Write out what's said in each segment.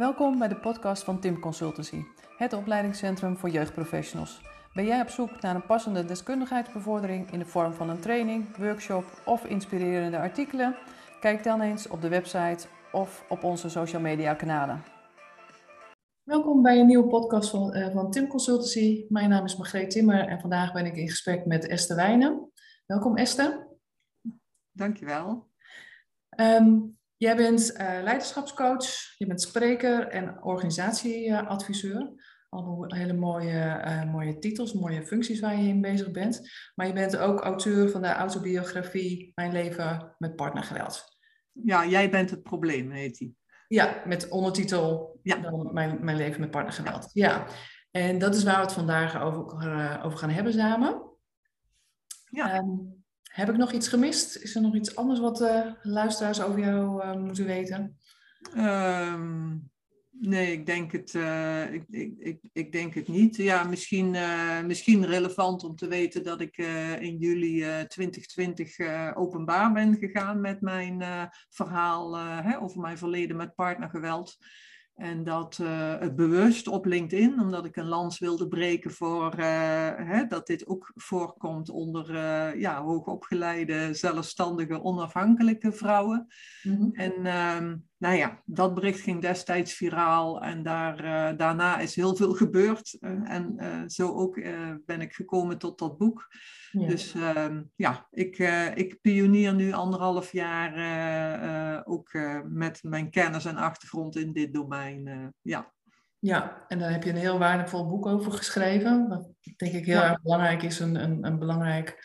Welkom bij de podcast van Tim Consultancy, het opleidingscentrum voor jeugdprofessionals. Ben jij op zoek naar een passende deskundigheidsbevordering in de vorm van een training, workshop of inspirerende artikelen? Kijk dan eens op de website of op onze social media kanalen. Welkom bij een nieuwe podcast van, uh, van Tim Consultancy. Mijn naam is Margreet Timmer en vandaag ben ik in gesprek met Esther Wijnen. Welkom Esther. Dankjewel. Um, jij bent uh, leiderschapscoach, je bent spreker en organisatieadviseur. Allemaal hele mooie, uh, mooie titels, mooie functies waar je in bezig bent. Maar je bent ook auteur van de autobiografie Mijn leven met partnergeweld. Ja, jij bent het probleem, heet die. Ja, met ondertitel ja. dan mijn, mijn leven met partnergeweld. Ja, en dat is waar we het vandaag over, uh, over gaan hebben samen. Ja. Um, heb ik nog iets gemist? Is er nog iets anders wat uh, luisteraars over jou uh, moeten weten? Um, nee, ik denk, het, uh, ik, ik, ik, ik, denk het niet. Ja, misschien, misschien relevant om te weten dat ik in juli 2020 openbaar ben gegaan met mijn verhaal hè, over mijn verleden met partnergeweld. En dat uh, het bewust op LinkedIn, omdat ik een lans wilde breken voor uh, hè, dat dit ook voorkomt onder uh, ja, hoogopgeleide, zelfstandige, onafhankelijke vrouwen. Mm -hmm. En uh, nou ja, dat bericht ging destijds viraal en daar, daarna is heel veel gebeurd. en zo ook ben ik gekomen tot dat boek. Ja. Dus uh, ja, ik, ik pionier nu anderhalf jaar ook met mijn kennis en achtergrond in dit domein. ja. ja, en daar heb je een heel waardevol boek over geschreven. Wat denk ik heel ja. erg belangrijk is, een, een, een belangrijk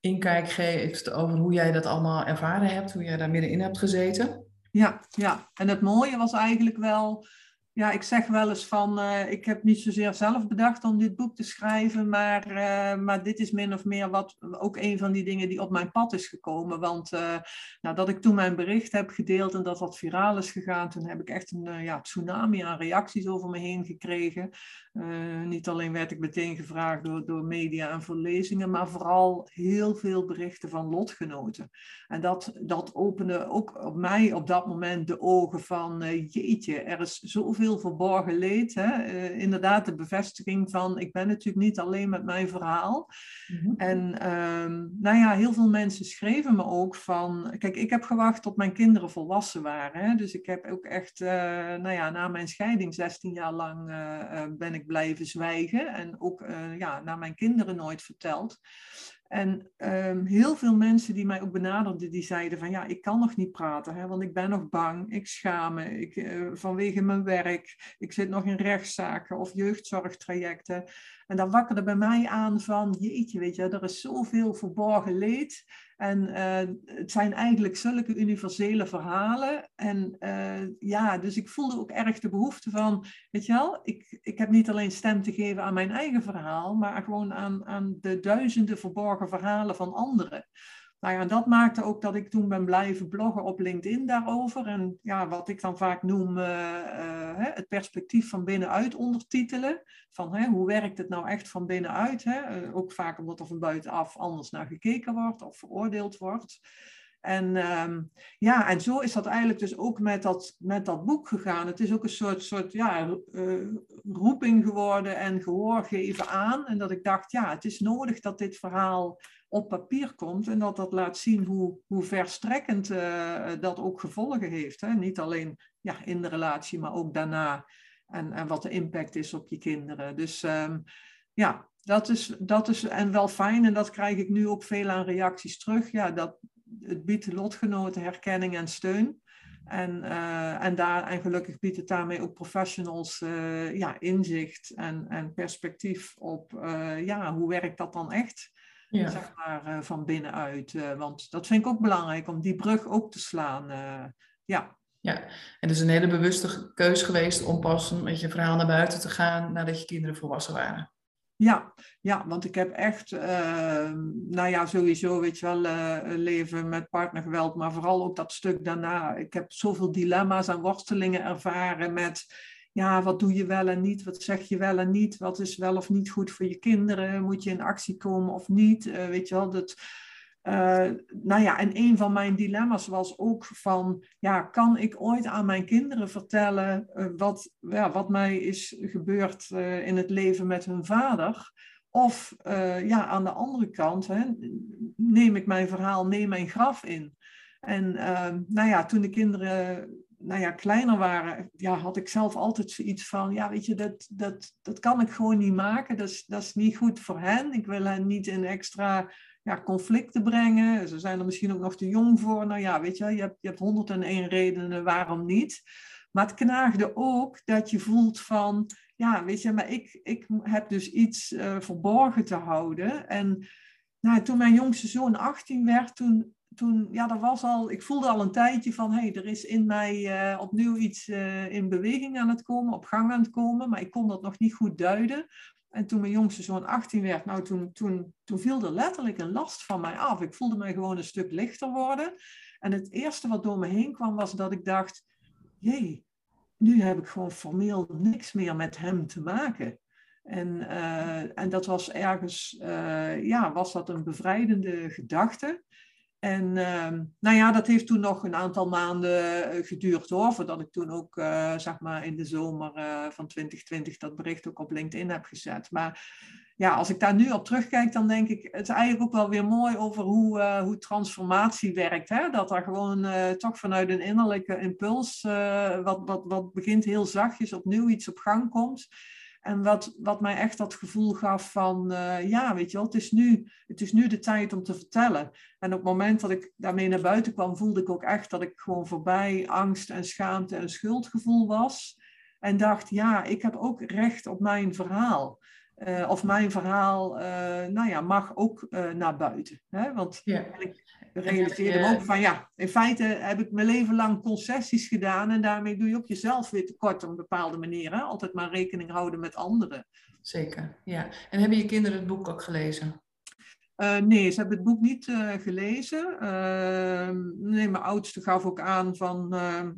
inkijk geeft over hoe jij dat allemaal ervaren hebt, hoe jij daar middenin hebt gezeten. Ja, ja, en het mooie was eigenlijk wel ja, ik zeg wel eens van, uh, ik heb niet zozeer zelf bedacht om dit boek te schrijven, maar, uh, maar dit is min of meer wat, ook een van die dingen die op mijn pad is gekomen. Want uh, nou, dat ik toen mijn bericht heb gedeeld en dat dat viraal is gegaan, toen heb ik echt een ja, tsunami aan reacties over me heen gekregen. niet alleen werd ik meteen gevraagd door, door media en voor lezingen, maar vooral heel veel berichten van lotgenoten. En dat, dat opende ook op mij op dat moment de ogen van, jeetje, er is zoveel verborgen leed. Hè? Uh, inderdaad, de bevestiging van ik ben natuurlijk niet alleen met mijn verhaal. Mm-hmm. En um, nou ja, heel veel mensen schreven me ook van. Kijk, ik heb gewacht tot mijn kinderen volwassen waren. Hè? Dus ik heb ook echt, uh, nou ja, na mijn scheiding 16 jaar lang uh, ben ik blijven zwijgen. En ook ja, naar mijn kinderen nooit verteld. En um, heel veel mensen die mij ook benaderden, die zeiden van ja, ik kan nog niet praten, hè, want ik ben nog bang, ik schaam me, ik, uh, vanwege mijn werk, ik zit nog in rechtszaken of jeugdzorgtrajecten. En dat wakkerde bij mij aan van, jeetje, weet je, er is zoveel verborgen leed. En uh, het zijn eigenlijk zulke universele verhalen. En uh, ja, dus ik voelde ook erg de behoefte van, weet je wel, ik, ik heb niet alleen stem te geven aan mijn eigen verhaal, maar gewoon aan, aan de duizenden verborgen verhalen van anderen. Nou ja, dat maakte ook dat ik toen ben blijven bloggen op LinkedIn daarover. En ja, wat ik dan vaak noem uh, uh, het perspectief van binnenuit ondertitelen. Van hoe werkt het nou echt van binnenuit? Uh, ook vaak omdat er van buitenaf anders naar gekeken wordt of veroordeeld wordt. En um, ja, en zo is dat eigenlijk dus ook met dat, met dat boek gegaan. Het is ook een soort, soort ja, roeping geworden en gehoor geven aan. En dat ik dacht, ja, het is nodig dat dit verhaal op papier komt en dat dat laat zien hoe, hoe verstrekkend uh, dat ook gevolgen heeft. Hè? Niet alleen ja, in de relatie, maar ook daarna. En, en wat de impact is op je kinderen. Dus um, ja, dat is, dat is en wel fijn. En dat krijg ik nu ook veel aan reacties terug. Ja, dat, het biedt lotgenoten herkenning en steun. En, uh, en, daar, en gelukkig biedt het daarmee ook professionals uh, ja, inzicht en, en perspectief op ja, hoe werkt dat dan echt? Ja. Zeg maar van binnenuit. want dat vind ik ook belangrijk om die brug ook te slaan. ja. Ja, en het is een hele bewuste keus geweest om pas met je verhaal naar buiten te gaan nadat je kinderen volwassen waren. Ja, ja, want ik heb echt, uh, nou ja, sowieso, weet je wel, uh, leven met partnergeweld, maar vooral ook dat stuk daarna. Ik heb zoveel dilemma's en worstelingen ervaren met, ja, wat doe je wel en niet? Wat zeg je wel en niet? Wat is wel of niet goed voor je kinderen? Moet je in actie komen of niet? Uh, weet je wel, dat Uh, nou ja, en een van mijn dilemma's was ook van, ja, kan ik ooit aan mijn kinderen vertellen uh, wat, ja, wat mij is gebeurd in het leven met hun vader? Of ja, aan de andere kant, hè, neem ik mijn verhaal, neem mijn graf in. En nou ja, toen de kinderen nou ja, kleiner waren, ja, had ik zelf altijd zoiets van, ja, weet je, dat, dat, dat kan ik gewoon niet maken. Dat is, dat is niet goed voor hen. Ik wil hen niet in extra ja, conflicten brengen. Ze zijn er misschien ook nog te jong voor. Nou ja, weet je, je hebt, je hebt 101 redenen waarom niet. Maar het knaagde ook dat je voelt van, ja, weet je, maar ik, ik heb dus iets uh, verborgen te houden. En nou, toen mijn jongste zoon 18 werd, toen, toen, ja, er was al, ik voelde al een tijdje van, hé, hey, er is in mij uh, opnieuw iets uh, in beweging aan het komen, op gang aan het komen, maar ik kon dat nog niet goed duiden. En toen mijn jongste zoon 18 werd, nou, toen, toen, toen viel er letterlijk een last van mij af. Ik voelde mij gewoon een stuk lichter worden. En het eerste wat door me heen kwam, was dat ik dacht, jee, nu heb ik gewoon formeel niks meer met hem te maken. En, uh, en dat was ergens, ja, was dat een bevrijdende gedachte. En ehm, nou ja, dat heeft toen nog een aantal maanden eh, geduurd hoor, voordat ik toen ook uh, zeg maar in de zomer uh, van 2020 dat bericht ook op LinkedIn heb gezet. Maar ja, als ik daar nu op terugkijk, dan denk ik, het is eigenlijk ook wel weer mooi over hoe, hoe transformatie werkt. Hè? Dat er gewoon toch vanuit een innerlijke impuls, wat, wat, wat begint heel zachtjes, opnieuw iets op gang komt. En wat, wat mij echt dat gevoel gaf van, uh, ja, weet je wel, het is, nu, het is nu de tijd om te vertellen. En op het moment dat ik daarmee naar buiten kwam, voelde ik ook echt dat ik gewoon voorbij angst en schaamte en schuldgevoel was. En dacht, ja, ik heb ook recht op mijn verhaal. Uh, of mijn verhaal, uh, nou ja, mag ook naar buiten. Hè? Want ja. ik realiseerde me ook van, ja, in feite heb ik mijn leven lang concessies gedaan en daarmee doe je ook jezelf weer tekort op een bepaalde manier. Hè? Altijd maar rekening houden met anderen. Zeker, ja. En hebben je kinderen het boek ook gelezen? Nee, ze hebben het boek niet gelezen. Uh, nee, mijn oudste gaf ook aan van,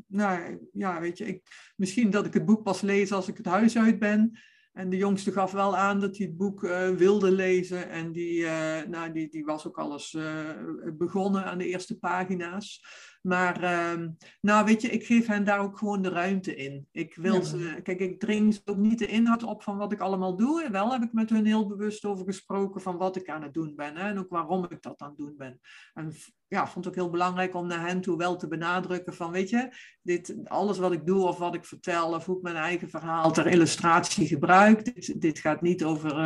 nou ja, weet je, ik, misschien dat ik het boek pas lees als ik het huis uit ben. En de jongste gaf wel aan dat hij het boek uh, wilde lezen. En die, uh, nou, die, die was ook alles uh, begonnen aan de eerste pagina's. Maar uh, nou weet je, ik geef hen daar ook gewoon de ruimte in. Ik wil ja. ze, kijk, ik dring ze ook niet de inhoud op van wat ik allemaal doe. En wel heb ik met hun heel bewust over gesproken van wat ik aan het doen ben. Hè, en ook waarom ik dat aan het doen ben. En ja, vond het ook heel belangrijk om naar hen toe wel te benadrukken van, weet je, dit, alles wat ik doe of wat ik vertel, of hoe ik mijn eigen verhaal ter illustratie gebruik, dit, dit gaat niet over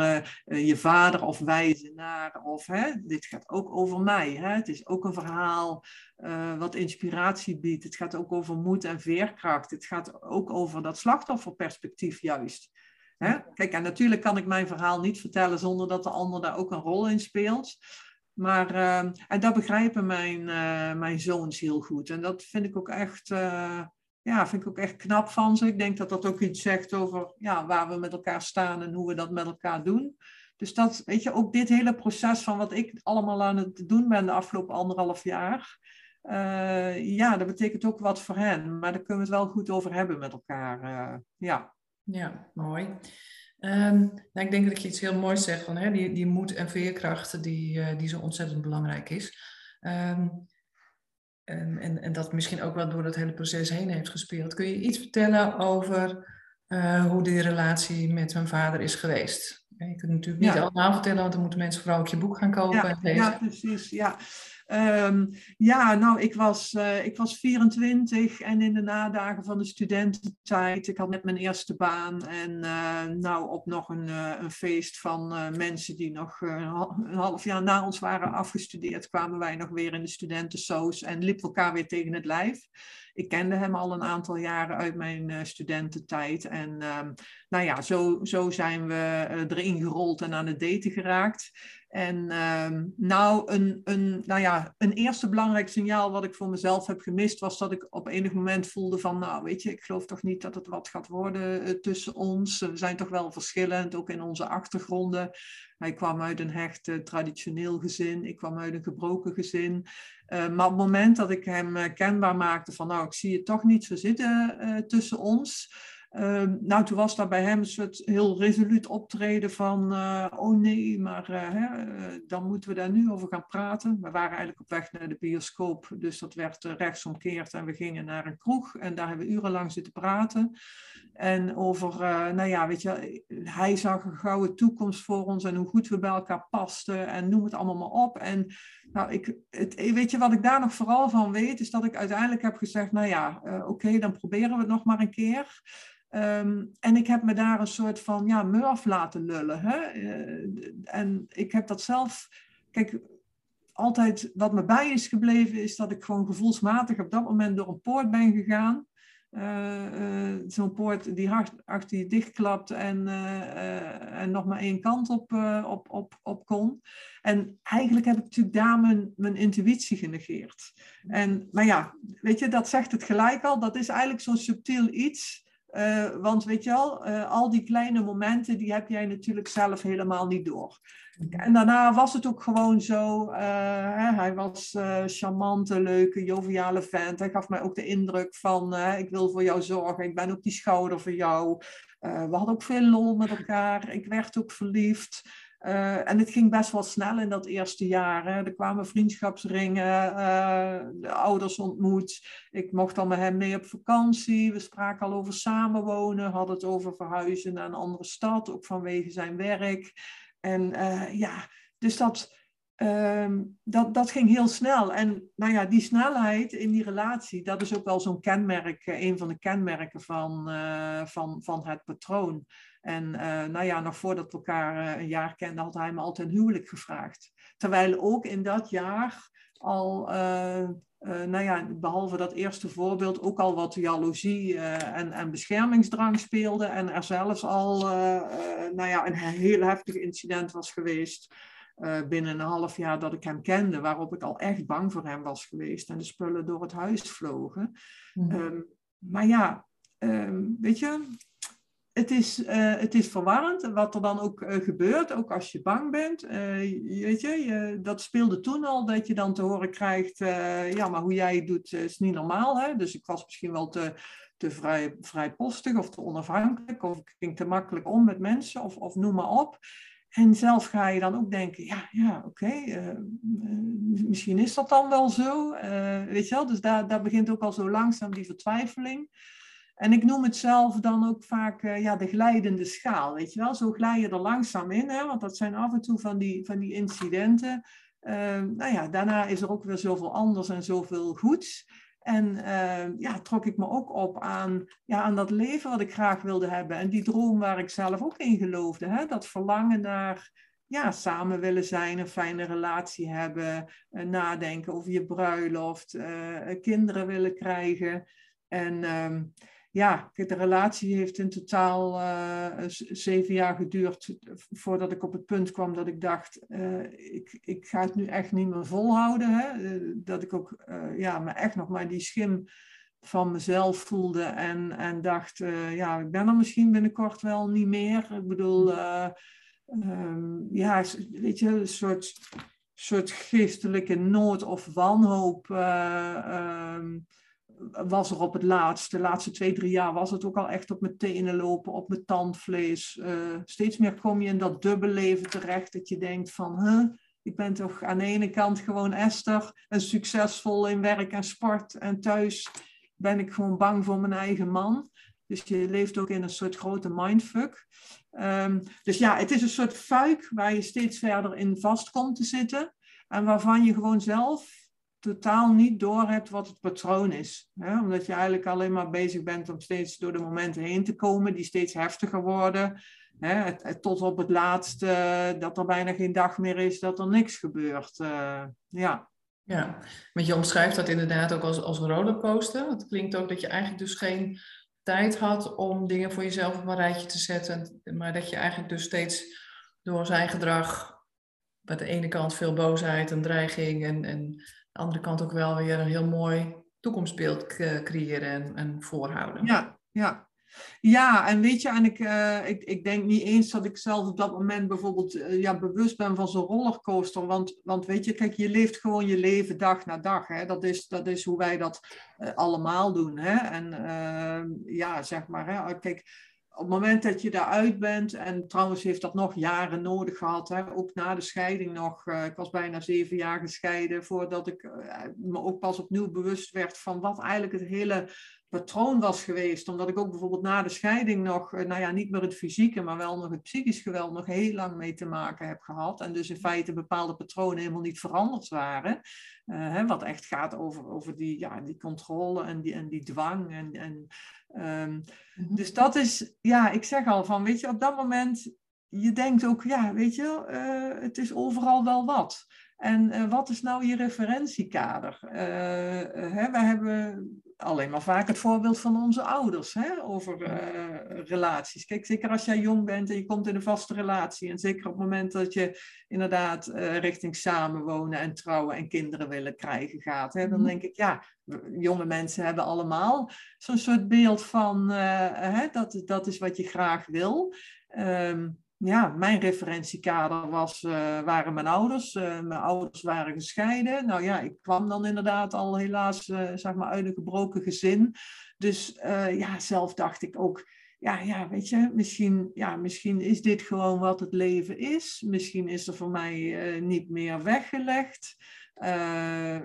uh, je vader of wijzen naar, of hè, dit gaat ook over mij. Hè. Het is ook een verhaal uh, wat inspiratie biedt. Het gaat ook over moed en veerkracht. Het gaat ook over dat slachtofferperspectief juist. Hè? Kijk, en natuurlijk kan ik mijn verhaal niet vertellen zonder dat de ander daar ook een rol in speelt. Maar, uh, en dat begrijpen mijn, uh, mijn zoons heel goed. En dat vind ik ook echt, ja, vind ik ook echt knap van ze. Ik denk dat dat ook iets zegt over ja, waar we met elkaar staan en hoe we dat met elkaar doen. Dus dat, weet je, ook dit hele proces van wat ik allemaal aan het doen ben de afgelopen anderhalf jaar. Uh, ja, dat betekent ook wat voor hen. Maar daar kunnen we het wel goed over hebben met elkaar. Uh, ja. ja, mooi. Um, nou, ik denk dat je iets heel moois zegt van hè, die, die moed en veerkracht die, uh, die zo ontzettend belangrijk is. Um, en, en, en dat misschien ook wel door dat hele proces heen heeft gespeeld. Kun je iets vertellen over hoe die relatie met hun vader is geweest? Je kunt natuurlijk niet ja. allemaal vertellen, want dan moeten mensen vooral ook je boek gaan kopen ja, en lezen. Ja, precies. Ja. Um, ja, nou, ik was, uh, ik was 24 en in de nadagen van de studententijd. Ik had net mijn eerste baan en uh, nou op nog een, uh, een feest van mensen die nog een half jaar na ons waren afgestudeerd, kwamen wij nog weer in de studentensoos en liepen elkaar weer tegen het lijf. Ik kende hem al een aantal jaren uit mijn studententijd. En um, nou ja, zo, zo zijn we erin gerold en aan het daten geraakt. En um, nou, een, een, nou ja, een eerste belangrijk signaal wat ik voor mezelf heb gemist, was dat ik op enig moment voelde van, nou weet je, ik geloof toch niet dat het wat gaat worden uh, tussen ons. We zijn toch wel verschillend, ook in onze achtergronden. Hij kwam uit een hecht uh, traditioneel gezin, ik kwam uit een gebroken gezin. Uh, maar op het moment dat ik hem kenbaar maakte van, nou ik zie het toch niet zo zitten tussen ons Ehm, nou, toen was daar bij hem een soort heel resoluut optreden van, uh, oh nee, maar uh, hè, uh, dan moeten we daar nu over gaan praten. We waren eigenlijk op weg naar de bioscoop, dus dat werd rechtsomkeerd en we gingen naar een kroeg en daar hebben we urenlang zitten praten. En over, nou ja, weet je, hij zag een gouden toekomst voor ons en hoe goed we bij elkaar pasten en noem het allemaal maar op. En nou, ik, het, weet je wat ik daar nog vooral van weet, is dat ik uiteindelijk heb gezegd, nou ja, oké, dan proberen we het nog maar een keer. Ehm, en ik heb me daar een soort van ja, murf laten lullen. Hè? Uh, en ik heb dat zelf. Kijk, altijd wat me bij is gebleven, is dat ik gewoon gevoelsmatig op dat moment door een poort ben gegaan. Uh, uh, Zo'n poort die hard achter je dichtklapt en, en nog maar één kant op, op, op, op kon. En eigenlijk heb ik natuurlijk daar mijn, mijn intuïtie genegeerd. En, maar ja, weet je, dat zegt het gelijk al. Dat is eigenlijk zo'n subtiel iets uh, want weet je wel, uh, al die kleine momenten, die heb jij natuurlijk zelf helemaal niet door. En daarna was het ook gewoon zo, uh, hè, hij was charmante, leuke, joviale vent. Hij gaf mij ook de indruk van, ik wil voor jou zorgen, ik ben ook die schouder voor jou. we hadden ook veel lol met elkaar, ik werd ook verliefd. Uh, en het ging best wel snel in dat eerste jaar. Hè. Er kwamen vriendschapsringen, uh, de ouders ontmoet. Ik mocht al met hem mee op vakantie. We spraken al over samenwonen, hadden het over verhuizen naar een andere stad, ook vanwege zijn werk. En uh, ja, dus dat, ehm, dat, dat ging heel snel. En nou ja, die snelheid in die relatie, dat is ook wel zo'n kenmerk, een van de kenmerken van, van, van het patroon. En uh, nou ja, nog voordat we elkaar een jaar kenden, had hij me altijd een huwelijk gevraagd. Terwijl ook in dat jaar al, nou ja, behalve dat eerste voorbeeld, ook al wat jaloezie en, en beschermingsdrang speelde. En er zelfs al, nou ja, een heel heftig incident was geweest. Binnen een half jaar dat ik hem kende, waarop ik al echt bang voor hem was geweest en de spullen door het huis vlogen. Mm -hmm. um, maar ja, um, weet je, het is, uh, het is verwarrend wat er dan ook uh, gebeurt, ook als je bang bent. Uh, weet je, je, dat speelde toen al, dat je dan te horen krijgt, ja, maar hoe jij het doet is niet normaal. Hè? Dus ik was misschien wel te, te vrij, vrijpostig of te onafhankelijk, of ik ging te makkelijk om met mensen, of, of noem maar op. En zelf ga je dan ook denken, ja, ja oké, okay, misschien is dat dan wel zo. weet je wel, dus daar, daar begint ook al zo langzaam die vertwijfeling. En ik noem het zelf dan ook vaak ja, de glijdende schaal, weet je wel. Zo glij je er langzaam in, hè, want dat zijn af en toe van die, van die incidenten. Nou ja, daarna is er ook weer zoveel anders en zoveel goeds. En uh, ja, trok ik me ook op aan, ja, aan dat leven wat ik graag wilde hebben. En die droom waar ik zelf ook in geloofde. Hè? Dat verlangen naar ja, samen willen zijn, een fijne relatie hebben, nadenken over je bruiloft, kinderen willen krijgen. En ehm, ja, de relatie heeft in totaal uh, zeven jaar geduurd voordat ik op het punt kwam dat ik dacht, uh, ik, ik ga het nu echt niet meer volhouden. Hè? Uh, dat ik ook ja, me echt nog maar die schim van mezelf voelde en, en dacht, ja, ik ben er misschien binnenkort wel niet meer. Ik bedoel, um, ja, weet je, een soort, soort geestelijke nood of wanhoop. Um, was er op het laatste, de laatste twee, drie jaar was het ook al echt op mijn tenen lopen, op mijn tandvlees. Uh, steeds meer kom je in dat dubbele leven terecht dat je denkt van, huh, ik ben toch aan de ene kant gewoon Esther en succesvol in werk en sport en thuis ben ik gewoon bang voor mijn eigen man. Dus je leeft ook in een soort grote mindfuck. Um, dus ja, het is een soort fuik waar je steeds verder in vast komt te zitten. En waarvan je gewoon zelf totaal niet door hebt wat het patroon is. Hè? Omdat je eigenlijk alleen maar bezig bent om steeds door de momenten heen te komen die steeds heftiger worden. Hè? tot op het laatste, dat er bijna geen dag meer is, dat er niks gebeurt. Uh, ja. Ja, want je omschrijft dat inderdaad ook als, als rollercoaster. Het klinkt ook dat je eigenlijk dus geen tijd had om dingen voor jezelf op een rijtje te zetten. Maar dat je eigenlijk dus steeds door zijn gedrag, aan de ene kant veel boosheid en dreiging en, en de andere kant ook wel weer een heel mooi toekomstbeeld creëren en, en voorhouden. Ja, ja. Ja, en weet je, en ik, uh, ik, ik denk niet eens dat ik zelf op dat moment bijvoorbeeld uh, ja, bewust ben van zo'n rollercoaster. Want, want weet je, kijk, je leeft gewoon je leven dag na dag. Hè? Dat, is, dat is hoe wij dat allemaal doen. Hè? En ja, zeg maar, hè? kijk, op het moment dat je daaruit bent, en trouwens heeft dat nog jaren nodig gehad, hè, ook na de scheiding nog, uh, ik was bijna zeven jaar gescheiden, voordat ik uh, me ook pas opnieuw bewust werd van wat eigenlijk het hele patroon was geweest. Omdat ik ook bijvoorbeeld na de scheiding nog, uh, nou ja, niet meer het fysieke, maar wel nog het psychisch geweld nog heel lang mee te maken heb gehad. En dus in feite bepaalde patronen helemaal niet veranderd waren. Hè, wat echt gaat over, over die, ja, die controle en die, en die dwang en, en Um, Dus dat is, ja, ik zeg al van, weet je, op dat moment, je denkt ook, ja, weet je, uh, het is overal wel wat. En uh, wat is nou je referentiekader? Uh, hè, we hebben alleen maar vaak het voorbeeld van onze ouders hè, over relaties. Kijk, zeker als jij jong bent en je komt in een vaste relatie. En zeker op het moment dat je inderdaad richting samenwonen en trouwen en kinderen willen krijgen gaat. Hè, dan denk ik, ja, jonge mensen hebben allemaal zo'n soort beeld van hè, dat, dat is wat je graag wil. Um, ja, mijn referentiekader was, uh, waren mijn ouders. Uh, mijn ouders waren gescheiden. Nou ja, ik kwam dan inderdaad al helaas uh, zeg maar uit een gebroken gezin. Dus ja, zelf dacht ik ook, ja, ja, weet je, misschien, ja, misschien is dit gewoon wat het leven is. Misschien is er voor mij niet meer weggelegd.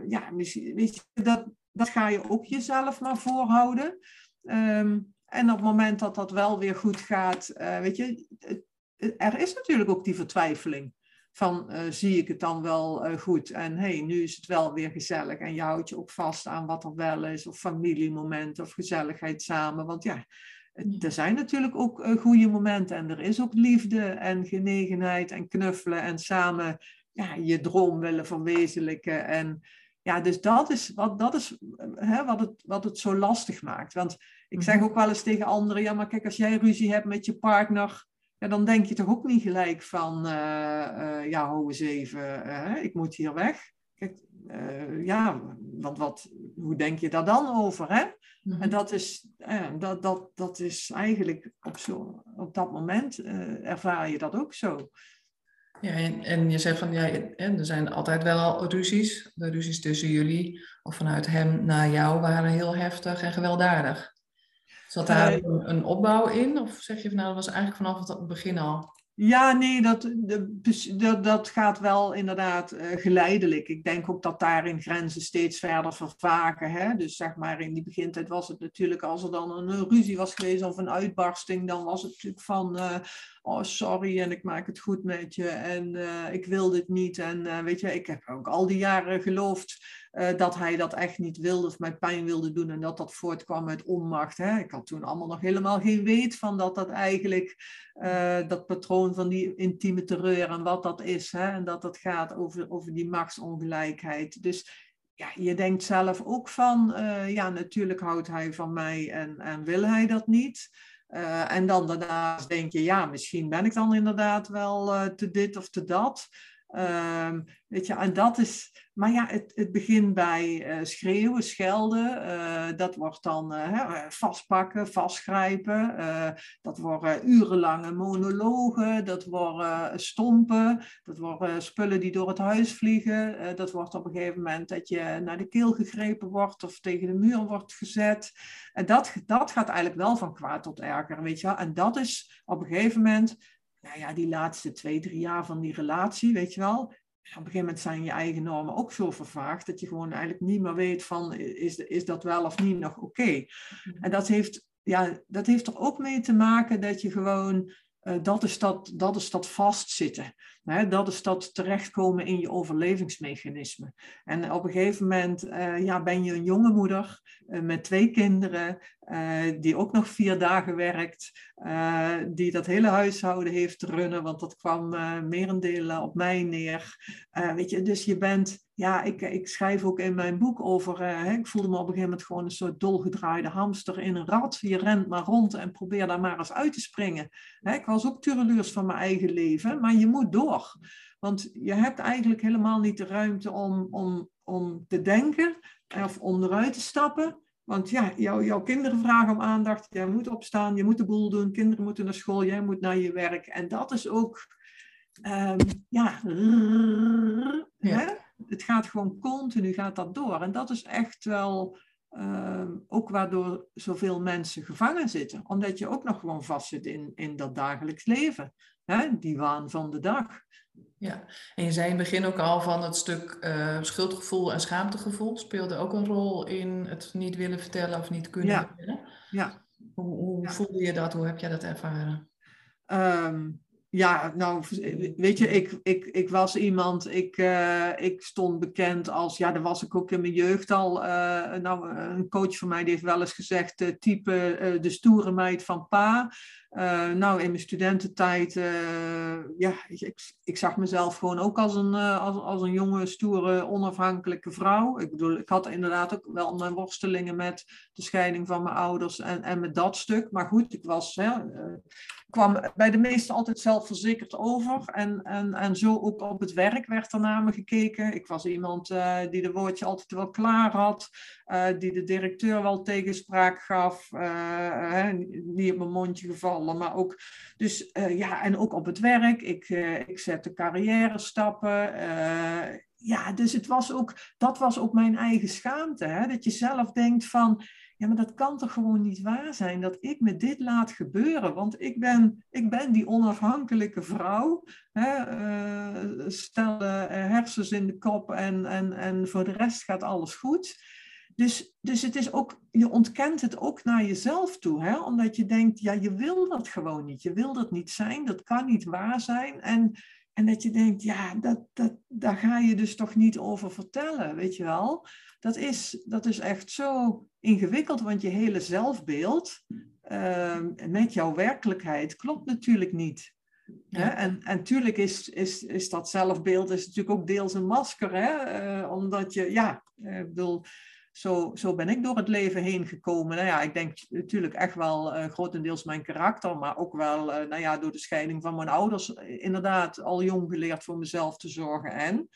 ja, misschien, weet je, dat, dat ga je ook jezelf maar voorhouden. Um, en op het moment dat dat wel weer goed gaat, weet je, er is natuurlijk ook die vertwijfeling. Van uh, zie ik het dan wel uh, goed? En hey, nu is het wel weer gezellig. En je houdt je ook vast aan wat er wel is. Of familiemomenten of gezelligheid samen. Want ja, er zijn natuurlijk ook uh, goede momenten. En er is ook liefde en genegenheid en knuffelen. En samen ja, je droom willen verwezenlijken. En ja, dus dat is wat, dat is, hè, wat, het, wat het zo lastig maakt. Want ik zeg mhm. ook wel eens tegen anderen: ja, maar kijk, als jij ruzie hebt met je partner ja, dan denk je toch ook niet gelijk van, uh, uh, ja, hou eens even, uh, ik moet hier weg. Kijk, ja, want wat, hoe denk je daar dan over? Hè? En dat is, dat, dat, dat is eigenlijk op, zo, op dat moment ervaar je dat ook zo. Ja, en, en je zegt van, ja, er zijn altijd wel ruzies. De ruzies tussen jullie of vanuit hem naar jou waren heel heftig en gewelddadig. Zat daar een, een, opbouw in? Of zeg je van nou, dat was eigenlijk vanaf het begin al? Ja, nee, dat, dat, dat gaat wel inderdaad uh, geleidelijk. Ik denk ook dat daarin grenzen steeds verder vervagen. Hè? Dus zeg maar in die begintijd was het natuurlijk, als er dan een ruzie was geweest of een uitbarsting, dan was het natuurlijk van, uh, oh sorry en ik maak het goed met je en uh, ik wil dit niet. En weet je, ik heb ook al die jaren geloofd dat hij dat echt niet wilde of mij pijn wilde doen en dat dat voortkwam uit onmacht. Hè. Ik had toen allemaal nog helemaal geen weet van dat dat eigenlijk dat patroon van die intieme terreur en wat dat is. Hè, en dat dat gaat over, over die machtsongelijkheid. Dus ja, je denkt zelf ook van, uh, ja, natuurlijk houdt hij van mij en, en wil hij dat niet. Uh, en dan daarnaast denk je, ja, misschien ben ik dan inderdaad wel uh, te dit of te dat. Um, weet je, en dat is, maar ja, het, het begint bij uh, schreeuwen, schelden. Uh, dat wordt dan uh, vastpakken, vastgrijpen. dat worden urenlange monologen. Dat worden stompen. Dat worden spullen die door het huis vliegen. dat wordt op een gegeven moment dat je naar de keel gegrepen wordt of tegen de muur wordt gezet. En dat, dat gaat eigenlijk wel van kwaad tot erger, weet je. En dat is op een gegeven moment nou ja, die laatste twee, drie jaar van die relatie, weet je wel. Op een gegeven moment zijn je eigen normen ook zo vervaagd dat je gewoon eigenlijk niet meer weet van is, is dat wel of niet nog oké. Mhm. En dat heeft, ja, dat heeft er ook mee te maken dat je gewoon uh, dat, is dat, dat is dat vastzitten. Dat is dat terechtkomen in je overlevingsmechanisme. En op een gegeven moment uh, ja, ben je een jonge moeder uh, met twee kinderen, die ook nog vier dagen werkt, die dat hele huishouden heeft te runnen, want dat kwam merendeel op mij neer. weet je, dus je bent ja, ik, ik schrijf ook in mijn boek over, ik voelde me op een gegeven moment gewoon een soort dolgedraaide hamster in een rat. Je rent maar rond en probeer daar maar eens uit te springen. Hè, ik was ook tureluurs van mijn eigen leven, maar je moet door. Want je hebt eigenlijk helemaal niet de ruimte om, om, om te denken of om eruit te stappen. Want ja, jou, jouw kinderen vragen om aandacht. Jij moet opstaan, je moet de boel doen. Kinderen moeten naar school, jij moet naar je werk. En dat is ook, ehm, ja, Hè? het gaat gewoon continu gaat dat door. En dat is echt wel ehm, ook waardoor zoveel mensen gevangen zitten. Omdat je ook nog gewoon vastzit in, in dat dagelijks leven. Hè? Die waan van de dag. Ja, en je zei in het begin ook al van het stuk uh, schuldgevoel en schaamtegevoel speelde ook een rol in het niet willen vertellen of niet kunnen ja. vertellen. Ja. Hoe, hoe voelde je dat? Hoe heb jij dat ervaren? Ehm, ja, nou, weet je, ik, ik, ik was iemand, ik, uh, ik stond bekend als, ja, daar was ik ook in mijn jeugd al. Uh, nou, een coach van mij die heeft wel eens gezegd, type de stoere meid van pa. nou, in mijn studententijd, ja, ik, ik zag mezelf gewoon ook als een, als, als een jonge, stoere, onafhankelijke vrouw. Ik bedoel, ik had inderdaad ook wel mijn worstelingen met de scheiding van mijn ouders en, en met dat stuk. Maar goed, ik was, hè, kwam bij de meesten altijd zelfverzekerd over. En, en, en zo ook op het werk werd er naar me gekeken. Ik was iemand uh, die de woordje altijd wel klaar had. Uh, die de directeur wel tegenspraak gaf. Uh, niet op mijn mondje gevallen, maar ook... Dus ja, en ook op het werk. Ik, ik zette carrière stappen. ja, dus het was ook, dat was ook mijn eigen schaamte. Hè? Dat je zelf denkt van ja, maar dat kan toch gewoon niet waar zijn dat ik me dit laat gebeuren? Want ik ben, ik ben die onafhankelijke vrouw. Hè, uh, stel uh, hersens in de kop en, en, en voor de rest gaat alles goed. Dus, dus het is ook, je ontkent het ook naar jezelf toe. Hè? Omdat je denkt, ja, je wil dat gewoon niet. Je wil dat niet zijn, dat kan niet waar zijn. En, en dat je denkt, ja, dat, dat, daar ga je dus toch niet over vertellen, weet je wel dat is, dat is echt zo ingewikkeld, want je hele zelfbeeld uh, met jouw werkelijkheid klopt natuurlijk niet. Hè? En, en tuurlijk is, is, is dat zelfbeeld is natuurlijk ook deels een masker, hè? Uh, omdat je, ja, uh, ik bedoel, zo, zo ben ik door het leven heen gekomen. Nou ja, ik denk natuurlijk echt wel uh, grotendeels mijn karakter, maar ook wel nou ja, door de scheiding van mijn ouders inderdaad al jong geleerd voor mezelf te zorgen. En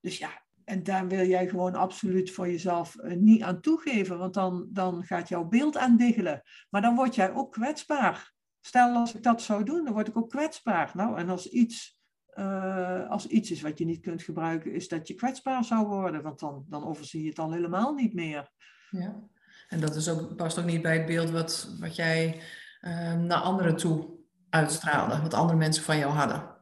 dus ja, en daar wil jij gewoon absoluut voor jezelf eh, niet aan toegeven, want dan, dan gaat jouw beeld aandiggelen. Maar dan word jij ook kwetsbaar. Stel als ik dat zou doen, dan word ik ook kwetsbaar. Nou, en als iets, uh, als iets is wat je niet kunt gebruiken, is dat je kwetsbaar zou worden, want dan, dan overzie je het al helemaal niet meer. Ja, en dat is ook, past ook niet bij het beeld wat, wat jij uh, naar anderen toe uitstraalde, wat andere mensen van jou hadden.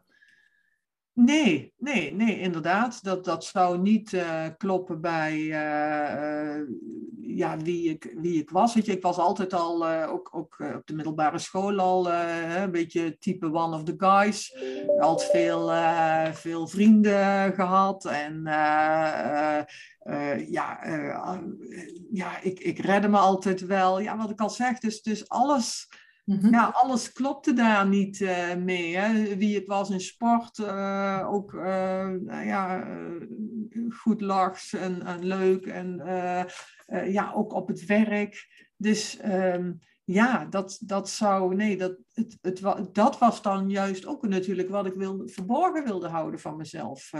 Nee, nee, nee, inderdaad. Dat, dat zou niet uh, kloppen bij uh, uh, ja, wie, ik, wie ik was. Weet je, ik was altijd al, ook, ook op de middelbare school al, een beetje type one of the guys. Altijd veel, veel vrienden gehad. En ja, ja ik, ik redde me altijd wel. Ja, wat ik al zeg, dus, dus alles Mhm. Ja, alles klopte daar niet uh, mee. Hè? Wie het was in sport, uh, ook uh, nou ja, goed lachs en, en, leuk. En ja, ook op het werk. Dus um, ja, dat, dat zou, nee, dat, het, het, dat was dan juist ook natuurlijk wat ik wilde, verborgen wilde houden van mezelf.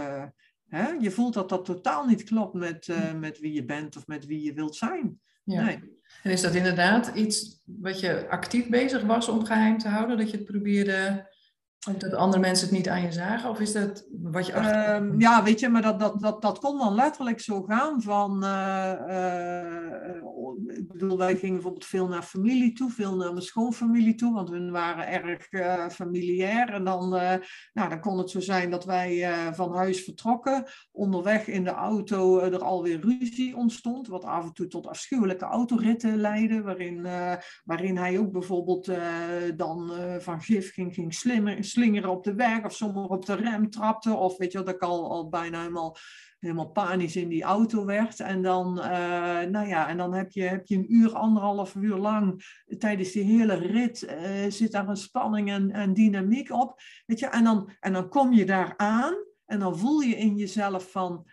Hè? Je voelt dat dat totaal niet klopt met, met wie je bent of met wie je wilt zijn. Ja. Nee. En is dat inderdaad iets wat je actief bezig was om geheim te houden? Dat je het probeerde dat andere mensen het niet aan je zagen? Of is dat wat je achter... Uh, ja, weet je, maar dat, dat, dat, dat kon dan letterlijk zo gaan van... Uh, uh, ik bedoel, wij gingen bijvoorbeeld veel naar familie toe, veel naar mijn schoonfamilie toe, want we waren erg uh, familiair. En dan, nou, dan kon het zo zijn dat wij van huis vertrokken. Onderweg in de auto er alweer ruzie ontstond, wat af en toe tot afschuwelijke autoritten leidde, waarin, waarin hij ook bijvoorbeeld dan van gif ging, ging slimmer slingeren op de weg of sommigen op de rem trapte. Of weet je dat ik al, al bijna helemaal, helemaal panisch in die auto werd. En dan, uh, nou ja, en dan heb je, heb je een uur, anderhalf uur lang tijdens die hele rit uh, zit daar een spanning en, en dynamiek op. Weet je, en dan, en dan kom je daar aan en dan voel je in jezelf van...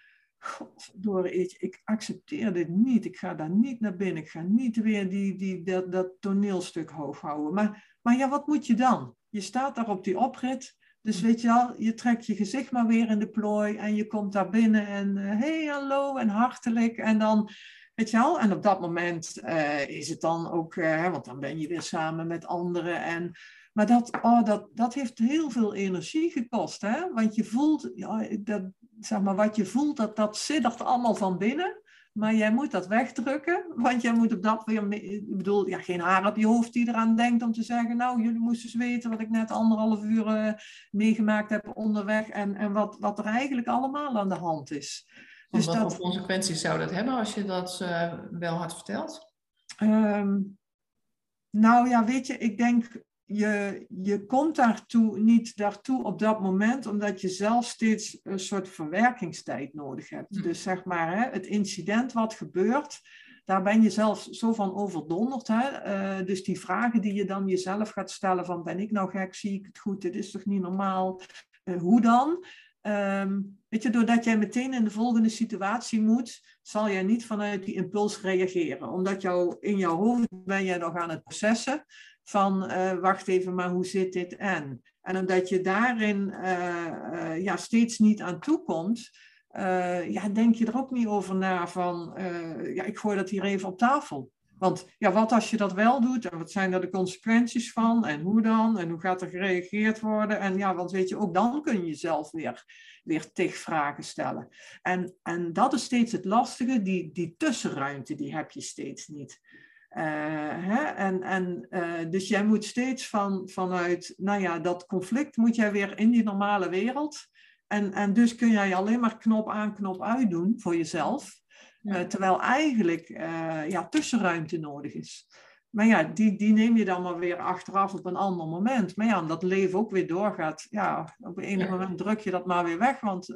Ik, ik accepteer dit niet. Ik ga daar niet naar binnen. Ik ga niet weer die, die, dat, dat toneelstuk hoog houden. Maar, maar ja, wat moet je dan? Je staat daar op die oprit. Dus weet je al, je trekt je gezicht maar weer in de plooi en je komt daar binnen en hé, uh, hey, hallo en hartelijk. En dan, Weet je wel? En op dat moment eh, is het dan ook, uh, want dan ben je weer samen met anderen. En, maar dat, oh, dat, dat heeft heel veel energie gekost. Hè? Want je voelt, ja, dat, zeg maar, wat je voelt, dat, dat siddert allemaal van binnen. Maar jij moet dat wegdrukken, want jij moet op dat weer, ik bedoel, ja, geen haar op je hoofd die eraan denkt om te zeggen, nou, jullie moesten eens weten wat ik net anderhalf uur uh, meegemaakt heb onderweg en, en wat, wat er eigenlijk allemaal aan de hand is. Dus wat voor consequenties zou dat hebben als je dat uh, wel had verteld? Um, nou ja, weet je, ik denk je, je komt daartoe, niet daartoe op dat moment, omdat je zelf steeds een soort verwerkingstijd nodig hebt. Hm. Dus zeg maar, hè, het incident wat gebeurt, daar ben je zelf zo van overdonderd. Hè? Uh, dus die vragen die je dan jezelf gaat stellen van ben ik nou gek, zie ik het goed, dit is toch niet normaal, uh, hoe dan? Um, weet je, doordat jij meteen in de volgende situatie moet, zal jij niet vanuit die impuls reageren. Omdat jou, in jouw hoofd ben jij nog aan het processen van uh, wacht even, maar hoe zit dit en? En omdat je daarin uh, uh, ja, steeds niet aan toe komt, ja, denk je er ook niet over na van ja, ik gooi dat hier even op tafel. Want ja, wat als je dat wel doet en wat zijn er de consequenties van en hoe dan en hoe gaat er gereageerd worden? En ja, want weet je, ook dan kun je jezelf weer, weer tig vragen stellen. En, en dat is steeds het lastige, die, die tussenruimte, die heb je steeds niet. Uh, hè? En, en, uh, dus jij moet steeds van, vanuit, nou ja, dat conflict moet jij weer in die normale wereld. En, en dus kun jij alleen maar knop aan, knop uit doen voor jezelf. Ja. Uh, terwijl eigenlijk ja, tussenruimte nodig is. Maar ja, die, die neem je dan maar weer achteraf op een ander moment. Maar ja, omdat leven ook weer doorgaat, ja, op een enig ja. moment druk je dat maar weer weg, want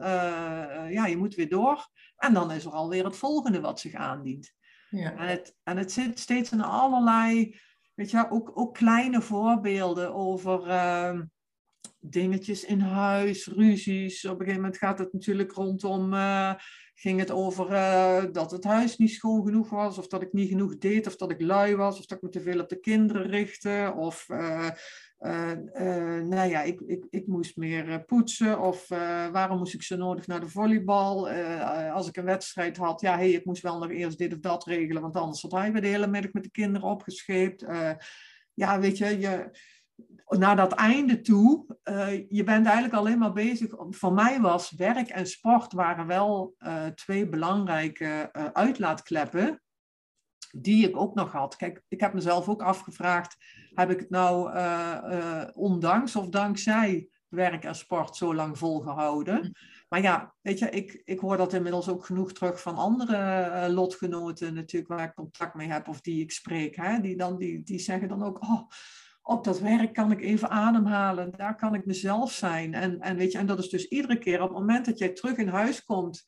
ja, je moet weer door. En dan is er alweer het volgende wat zich aandient. Ja. En, het, en het zit steeds in allerlei, weet je, ook, ook kleine voorbeelden over uh, dingetjes in huis, ruzies. Op een gegeven moment gaat het natuurlijk rondom, uh, ging het over uh, dat het huis niet schoon genoeg was, of dat ik niet genoeg deed, of dat ik lui was, of dat ik me te veel op de kinderen richtte, of uh, nou ja, ik, ik, ik moest meer uh, poetsen of waarom moest ik zo nodig naar de volleybal? als ik een wedstrijd had, ja, hey, ik moest wel nog eerst dit of dat regelen, want anders had hij weer de hele middag met de kinderen opgescheept. ja, weet je, je, naar dat einde toe, je bent eigenlijk alleen maar bezig. Voor mij was werk en sport waren wel twee belangrijke uitlaatkleppen die ik ook nog had. Kijk, ik heb mezelf ook afgevraagd, heb ik het nou uh, uh, ondanks of dankzij werk en sport zo lang volgehouden? Mm. Maar ja, weet je, ik, ik hoor dat inmiddels ook genoeg terug van andere uh, lotgenoten natuurlijk waar ik contact mee heb of die ik spreek. Hè? Die, dan, die, die zeggen dan ook, oh, op dat werk kan ik even ademhalen, daar kan ik mezelf zijn. En, en, weet je, en dat is dus iedere keer op het moment dat jij terug in huis komt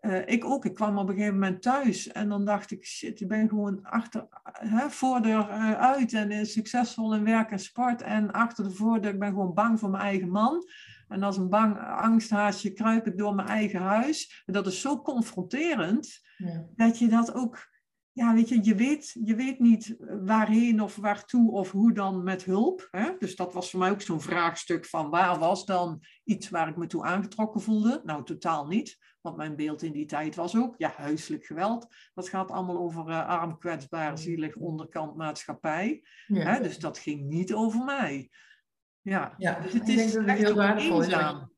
uh, ik ook. Ik kwam op een gegeven moment thuis en dan dacht ik, shit, ik ben gewoon achter, hè, voordeur uh, uit en uh, succesvol in werk en sport. En achter de voordeur, ik ben gewoon bang voor mijn eigen man. En als een bang angsthaasje kruip ik door mijn eigen huis. En dat is zo confronterend, ja. dat je dat ook, ja, weet je, je weet, je weet niet waarheen of waartoe of hoe dan met hulp. Hè? Dus dat was voor mij ook zo'n vraagstuk van waar was dan iets waar ik me toe aangetrokken voelde? Nou, totaal niet. Want mijn beeld in die tijd was ook, ja, huiselijk geweld. Dat gaat allemaal over uh, arm, kwetsbaar, zielig, onderkant maatschappij. Ja. Hè? Dus dat ging niet over mij. Ja, ja dus het is echt heel waardevol. Ja,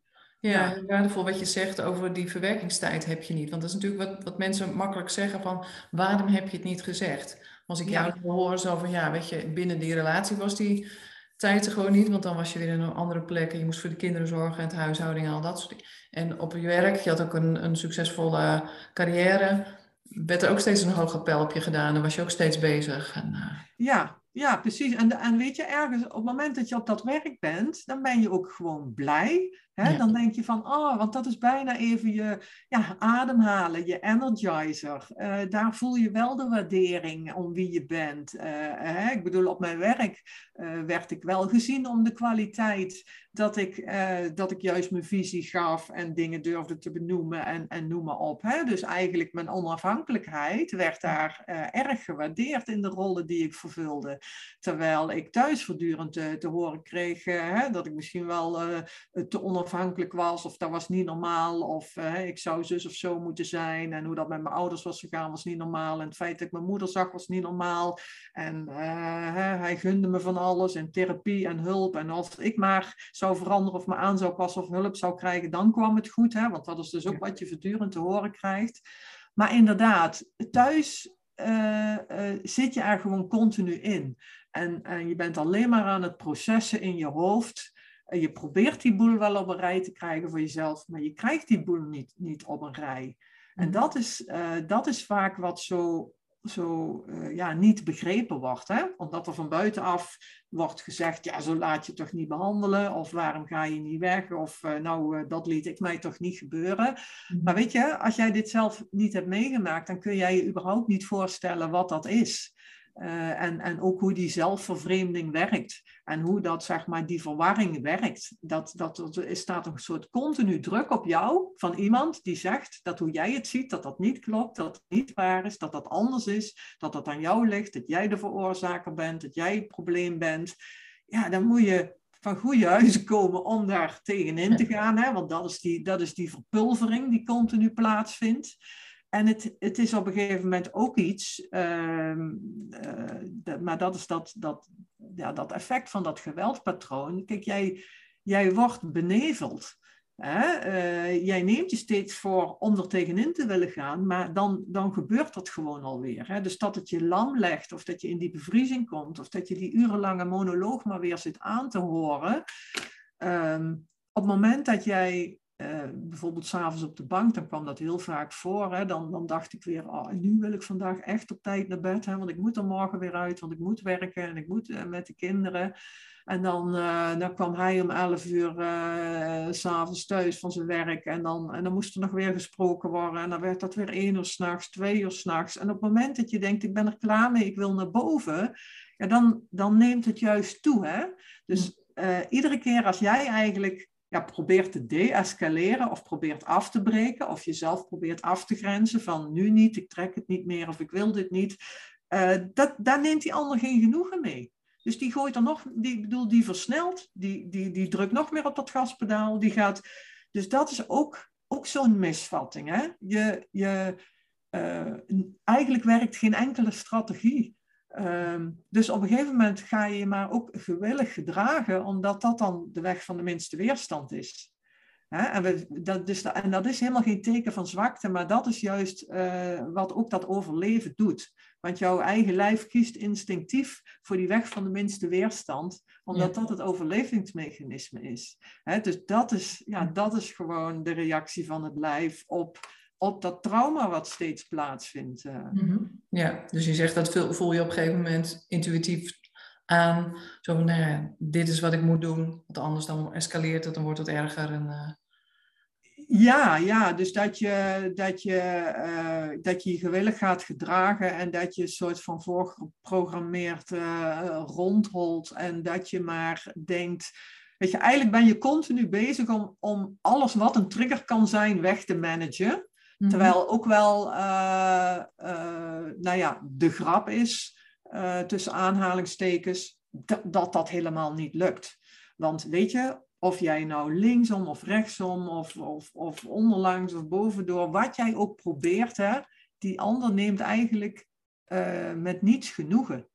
ja, waardevol wat je zegt over die verwerkingstijd heb je niet. Want dat is natuurlijk wat, wat mensen makkelijk zeggen van, waarom heb je het niet gezegd? Als ik jou ja. hoor zo van, ja, weet je, binnen die relatie was die tijd er gewoon niet, want dan was je weer in een andere plek en je moest voor de kinderen zorgen en het huishouding en al dat soort dingen. En op je werk, je had ook een, een succesvolle carrière, werd er ook steeds een hoger pijl op je gedaan en was je ook steeds bezig. En, uh... Ja, ja, precies. En, en weet je, ergens op het moment dat je op dat werk bent, dan ben je ook gewoon blij. Hè? Ja. Dan denk je van, oh, want dat is bijna even je ja, ademhalen, je energizer. Uh, daar voel je wel de waardering om wie je bent. Uh, hè? Ik bedoel, op mijn werk uh, werd ik wel gezien om de kwaliteit dat ik, dat ik juist mijn visie gaf en dingen durfde te benoemen en, en noem maar op. Hè? Dus eigenlijk mijn onafhankelijkheid werd daar erg gewaardeerd in de rollen die ik vervulde. Terwijl ik thuis voortdurend te, te horen kreeg hè, dat ik misschien wel te onafhankelijk onafhankelijk was, of dat was niet normaal, of ik zou zus of zo moeten zijn, en hoe dat met mijn ouders was gegaan was niet normaal, en het feit dat ik mijn moeder zag was niet normaal, en hij gunde me van alles, en therapie en hulp, en als ik maar zou veranderen of me aan zou passen of hulp zou krijgen, dan kwam het goed, hè? want dat is dus ook wat je voortdurend te horen krijgt. Maar inderdaad, thuis uh, zit je er gewoon continu in. En, en je bent alleen maar aan het processen in je hoofd. Je probeert die boel wel op een rij te krijgen voor jezelf, maar je krijgt die boel niet, niet op een rij. En mhm. dat is, uh, dat is vaak wat zo zo uh, ja, niet begrepen wordt. Hè? Omdat er van buitenaf wordt gezegd, ja, zo laat je toch niet behandelen, of waarom ga je niet weg, of uh, nou, dat liet ik mij toch niet gebeuren. Mhm. Maar weet je, als jij dit zelf niet hebt meegemaakt, dan kun jij je überhaupt niet voorstellen wat dat is. Uh, en, en ook hoe die zelfvervreemding werkt. En hoe dat, zeg maar, die verwarring werkt. Dat, dat, er staat een soort continu druk op jou van iemand die zegt dat hoe jij het ziet, dat dat niet klopt, dat het niet waar is, dat dat anders is, dat dat aan jou ligt, dat jij de veroorzaker bent, dat jij het probleem bent. Ja, dan moet je van goede huizen komen om daar tegenin te gaan. Hè? Want dat is, die, dat is die verpulvering die continu plaatsvindt. En het, het is op een gegeven moment ook iets, uh, uh, maar dat is dat, dat, ja, dat effect van dat geweldpatroon. Kijk, jij, jij wordt beneveld. Hè? Uh, jij neemt je steeds voor om er tegenin te willen gaan, maar dan, dan gebeurt dat gewoon alweer. Hè? Dus dat het je lam legt, of dat je in die bevriezing komt, of dat je die urenlange monoloog maar weer zit aan te horen. Um, op het moment dat jij uh, bijvoorbeeld s'avonds op de bank, dan kwam dat heel vaak voor. Hè? Dan, dan dacht ik weer, oh, nu wil ik vandaag echt op tijd naar bed, hè? want ik moet er morgen weer uit, want ik moet werken en ik moet uh, met de kinderen. En dan, uh, dan kwam hij om 11 uur s'avonds thuis van zijn werk. En dan, en dan moest er nog weer gesproken worden. En dan werd dat weer één uur s'nachts, twee uur s'nachts. En op het moment dat je denkt, ik ben er klaar mee, ik wil naar boven. Ja, dan, dan neemt het juist toe. Hè? Dus uh, iedere keer als jij eigenlijk ja, probeert te de-escaleren of probeert af te breken of jezelf probeert af te grenzen van nu niet, ik trek het niet meer of ik wil dit niet, uh, dat, daar neemt die ander geen genoegen mee. Dus die gooit er nog, die, bedoel, die versnelt, die, die, die drukt nog meer op dat gaspedaal, die gaat. Dus dat is ook, ook zo'n misvatting. Hè? Je, je, uh, eigenlijk werkt geen enkele strategie Ehm, dus op een gegeven moment ga je je maar ook gewillig gedragen, omdat dat dan de weg van de minste weerstand is. En, we, dat, dus, en, dat is helemaal geen teken van zwakte, maar dat is juist uh, wat ook dat overleven doet. Want jouw eigen lijf kiest instinctief voor die weg van de minste weerstand, omdat dat het overlevingsmechanisme is. Dus dat is, ja, dat is gewoon de reactie van het lijf op op dat trauma wat steeds plaatsvindt. Uh. Ja, dus je zegt dat voel je op een gegeven moment intuïtief aan. Zo van, nou ja, dit is wat ik moet doen, want anders dan escaleert het, dan wordt het erger. En, uh... Ja, ja, dus dat je, dat, je, uh, dat je je gewillig gaat gedragen en dat je een soort van voorgeprogrammeerd rondholt en dat je maar denkt, weet je, eigenlijk ben je continu bezig om, om alles wat een trigger kan zijn weg te managen. Mhm. Terwijl ook wel, uh, uh, nou ja, de grap is, uh, tussen aanhalingstekens, dat dat helemaal niet lukt. Want weet je, of jij nou linksom of rechtsom of, of, of onderlangs of bovendoor, wat jij ook probeert, hè, die ander neemt eigenlijk met niets genoegen.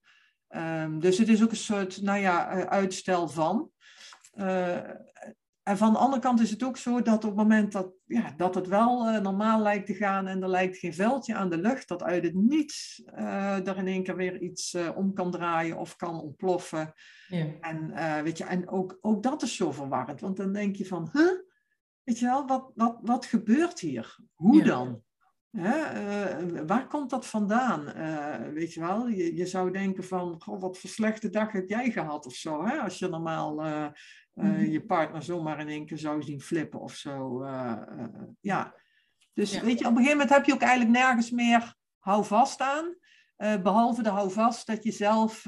Um, dus het is ook een soort, nou ja, uitstel van. En van de andere kant is het ook zo dat op het moment dat, ja, dat het wel uh, normaal lijkt te gaan en er lijkt geen veldje aan de lucht, dat uit het niets uh, er in één keer weer iets uh, om kan draaien of kan ontploffen. Ja. En, weet je, en ook, ook dat is zo verwarrend, want dan denk je van, huh? weet je wel, wat, wat, wat gebeurt hier? Hoe ja. dan? Hè? waar komt dat vandaan? weet je wel, je, je zou denken van, goh, wat voor slechte dag heb jij gehad of zo, hè? als je normaal uh, je partner zomaar in één keer zou zien flippen of zo. Uh, uh, ja. Dus ja. weet je, op een gegeven moment heb je ook eigenlijk nergens meer houvast aan. behalve de houvast dat je zelf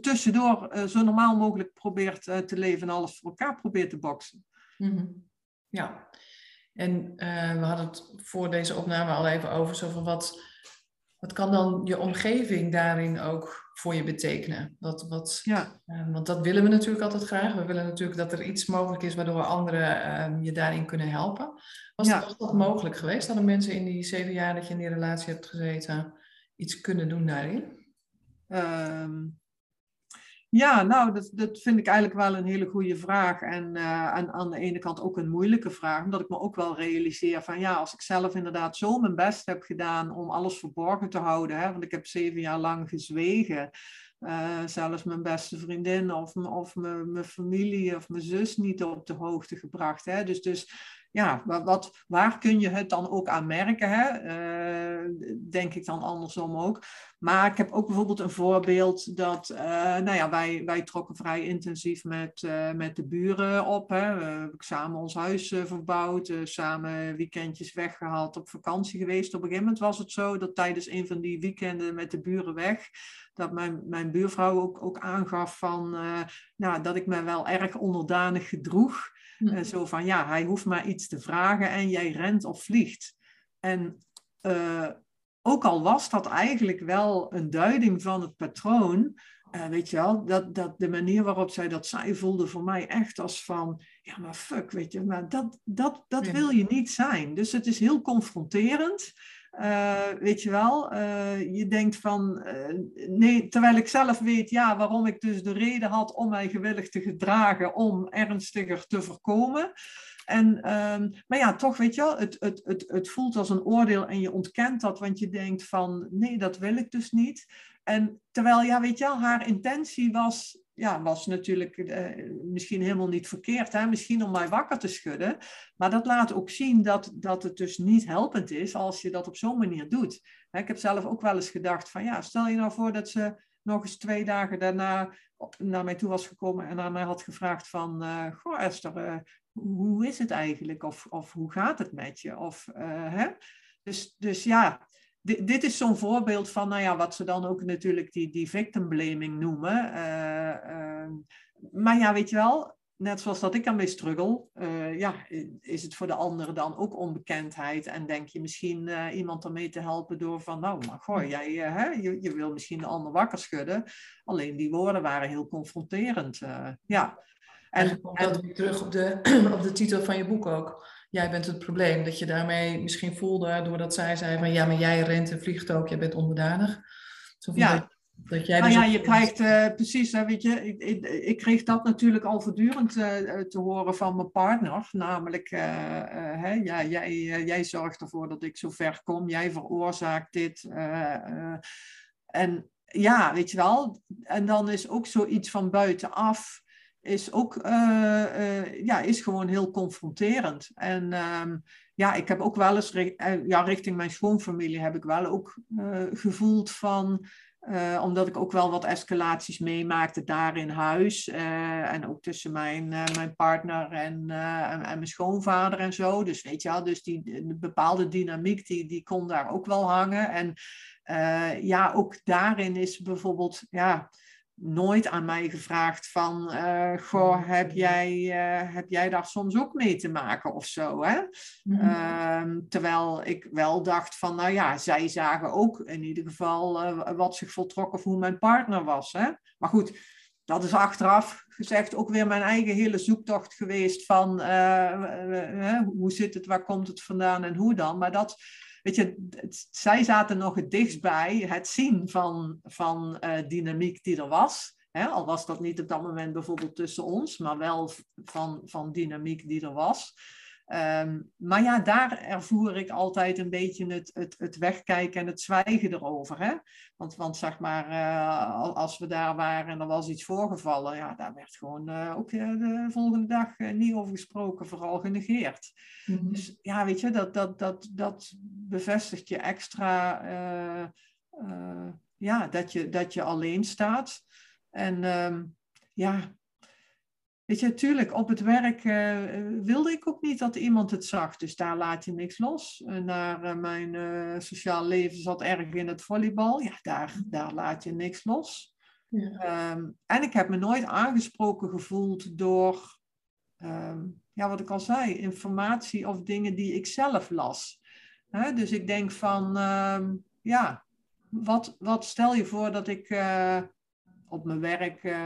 tussendoor zo normaal mogelijk probeert te leven en alles voor elkaar probeert te boksen. Mm -hmm. Ja, en we hadden het voor deze opname al even over zo van wat, wat kan dan je omgeving daarin ook voor je betekenen? Wat, wat, ja. want dat willen we natuurlijk altijd graag. We willen natuurlijk dat er iets mogelijk is waardoor anderen ehm, je daarin kunnen helpen. Was, dat, dat mogelijk geweest? Hadden mensen in die zeven jaar dat je in die relatie hebt gezeten iets kunnen doen daarin? Ehm, ja, nou, dat, dat vind ik eigenlijk wel een hele goede vraag. En, uh, en aan de ene kant ook een moeilijke vraag, omdat ik me ook wel realiseer van ja, als ik zelf inderdaad zo mijn best heb gedaan om alles verborgen te houden, hè, want ik heb zeven jaar lang gezwegen. Uh, zelfs mijn beste vriendin of, of mijn familie of mijn zus niet op de hoogte gebracht. Hè. Dus, dus ja, wat, waar kun je het dan ook aan merken? Hè? Eh, denk ik dan andersom ook. Maar ik heb ook bijvoorbeeld een voorbeeld dat, uh, nou ja, wij, wij trokken vrij intensief met, uh, met de buren op. Hè. We hebben samen ons huis verbouwd, samen weekendjes weggehaald, op vakantie geweest. Op een gegeven moment was het zo dat tijdens een van die weekenden met de buren weg, dat mijn, mijn buurvrouw ook, ook aangaf van, nou, dat ik me wel erg onderdanig gedroeg. Uh, zo van, ja, hij hoeft maar iets te vragen en jij rent of vliegt. En ook al was dat eigenlijk wel een duiding van het patroon, uh, weet je wel, dat, dat de manier waarop zij dat zei voelde voor mij echt als van, ja maar fuck, weet je, maar dat, dat, dat wil je niet zijn. Dus het is heel confronterend. Uh, weet je wel, uh, je denkt van, uh, nee, terwijl ik zelf weet, ja, waarom ik dus de reden had om mij gewillig te gedragen om ernstiger te voorkomen. En, um, maar ja, toch weet je wel, het, het, het, het voelt als een oordeel en je ontkent dat, want je denkt van, nee, dat wil ik dus niet. En terwijl, ja, weet je wel, haar intentie was ja, was natuurlijk eh, misschien helemaal niet verkeerd. Hè? Misschien om mij wakker te schudden. Maar dat laat ook zien dat, dat het dus niet helpend is als je dat op zo'n manier doet. Hè, ik heb zelf ook wel eens gedacht van ja, stel je nou voor dat ze nog eens twee dagen daarna naar mij toe was gekomen en naar mij had gevraagd van, uh, goh Esther, hoe is het eigenlijk? Of, of hoe gaat het met je? Of, uh, hè? Dus, dus ja, dit, is zo'n voorbeeld van, nou ja, wat ze dan ook natuurlijk die, die victim blaming noemen. Uh, uh, maar ja, weet je wel, net zoals dat ik ermee struggle, uh, ja, is het voor de anderen dan ook onbekendheid. En denk je misschien iemand ermee te helpen door van, nou, maar goh, jij, hè, je, je wil misschien de ander wakker schudden. Alleen die woorden waren heel confronterend. ja. En, komt dat weer terug op de, op de titel van je boek ook jij bent het probleem. Dat je daarmee misschien voelde, doordat zij zei van ja, maar jij rent en vliegt ook, jij bent onderdanig. Zo ja. Dat, jij nou dus ja, je krijgt uh, precies, hè, weet je, ik, ik, ik, kreeg dat natuurlijk al voortdurend uh, te horen van mijn partner. Namelijk, uh, hè, ja, jij, jij zorgt ervoor dat ik zo ver kom, jij veroorzaakt dit. en ja, weet je wel, en dan is ook zoiets van buitenaf is ook uh, uh, ja, is gewoon heel confronterend. En um, ja, ik heb ook wel eens uh, ja, richting mijn schoonfamilie heb ik wel ook gevoeld van. omdat ik ook wel wat escalaties meemaakte daar in huis. en ook tussen mijn, mijn partner en, en, en, mijn schoonvader en zo. Dus weet je wel, dus die bepaalde dynamiek die, die kon daar ook wel hangen. En ja, ook daarin is bijvoorbeeld. Ja, nooit aan mij gevraagd van, uh, goh, heb jij, uh, heb jij daar soms ook mee te maken of zo, hè? Mm-hmm. Uh, terwijl ik wel dacht van, nou ja, zij zagen ook in ieder geval uh, wat zich voltrok of hoe mijn partner was, hè? Maar goed, dat is achteraf gezegd ook weer mijn eigen hele zoektocht geweest van, hoe zit het, waar komt het vandaan en hoe dan? Maar dat weet je, zij zaten nog het dichtst bij het zien van, van uh, dynamiek die er was. Hè? Al was dat niet op dat moment bijvoorbeeld tussen ons, maar wel van, van dynamiek die er was. Um, maar ja, daar ervoer ik altijd een beetje het, het, het wegkijken en het zwijgen erover. Hè? Want, want zeg maar, uh, als we daar waren en er was iets voorgevallen, ja, daar werd gewoon uh, ook uh, de volgende dag niet over gesproken, vooral genegeerd. Mm -hmm. Dus ja, weet je, dat, dat, dat, dat bevestigt je extra, ja, dat je, dat je alleen staat. En um, ja, Weet je, natuurlijk, op het werk uh, wilde ik ook niet dat iemand het zag. Dus daar laat je niks los. Uh, naar uh, mijn sociaal leven zat erg in het volleybal. Ja, daar, daar laat je niks los. Ja. Um, en ik heb me nooit aangesproken gevoeld door, um, ja, wat ik al zei, informatie of dingen die ik zelf las. dus ik denk van, um, ja, wat, wat stel je voor dat ik op mijn werk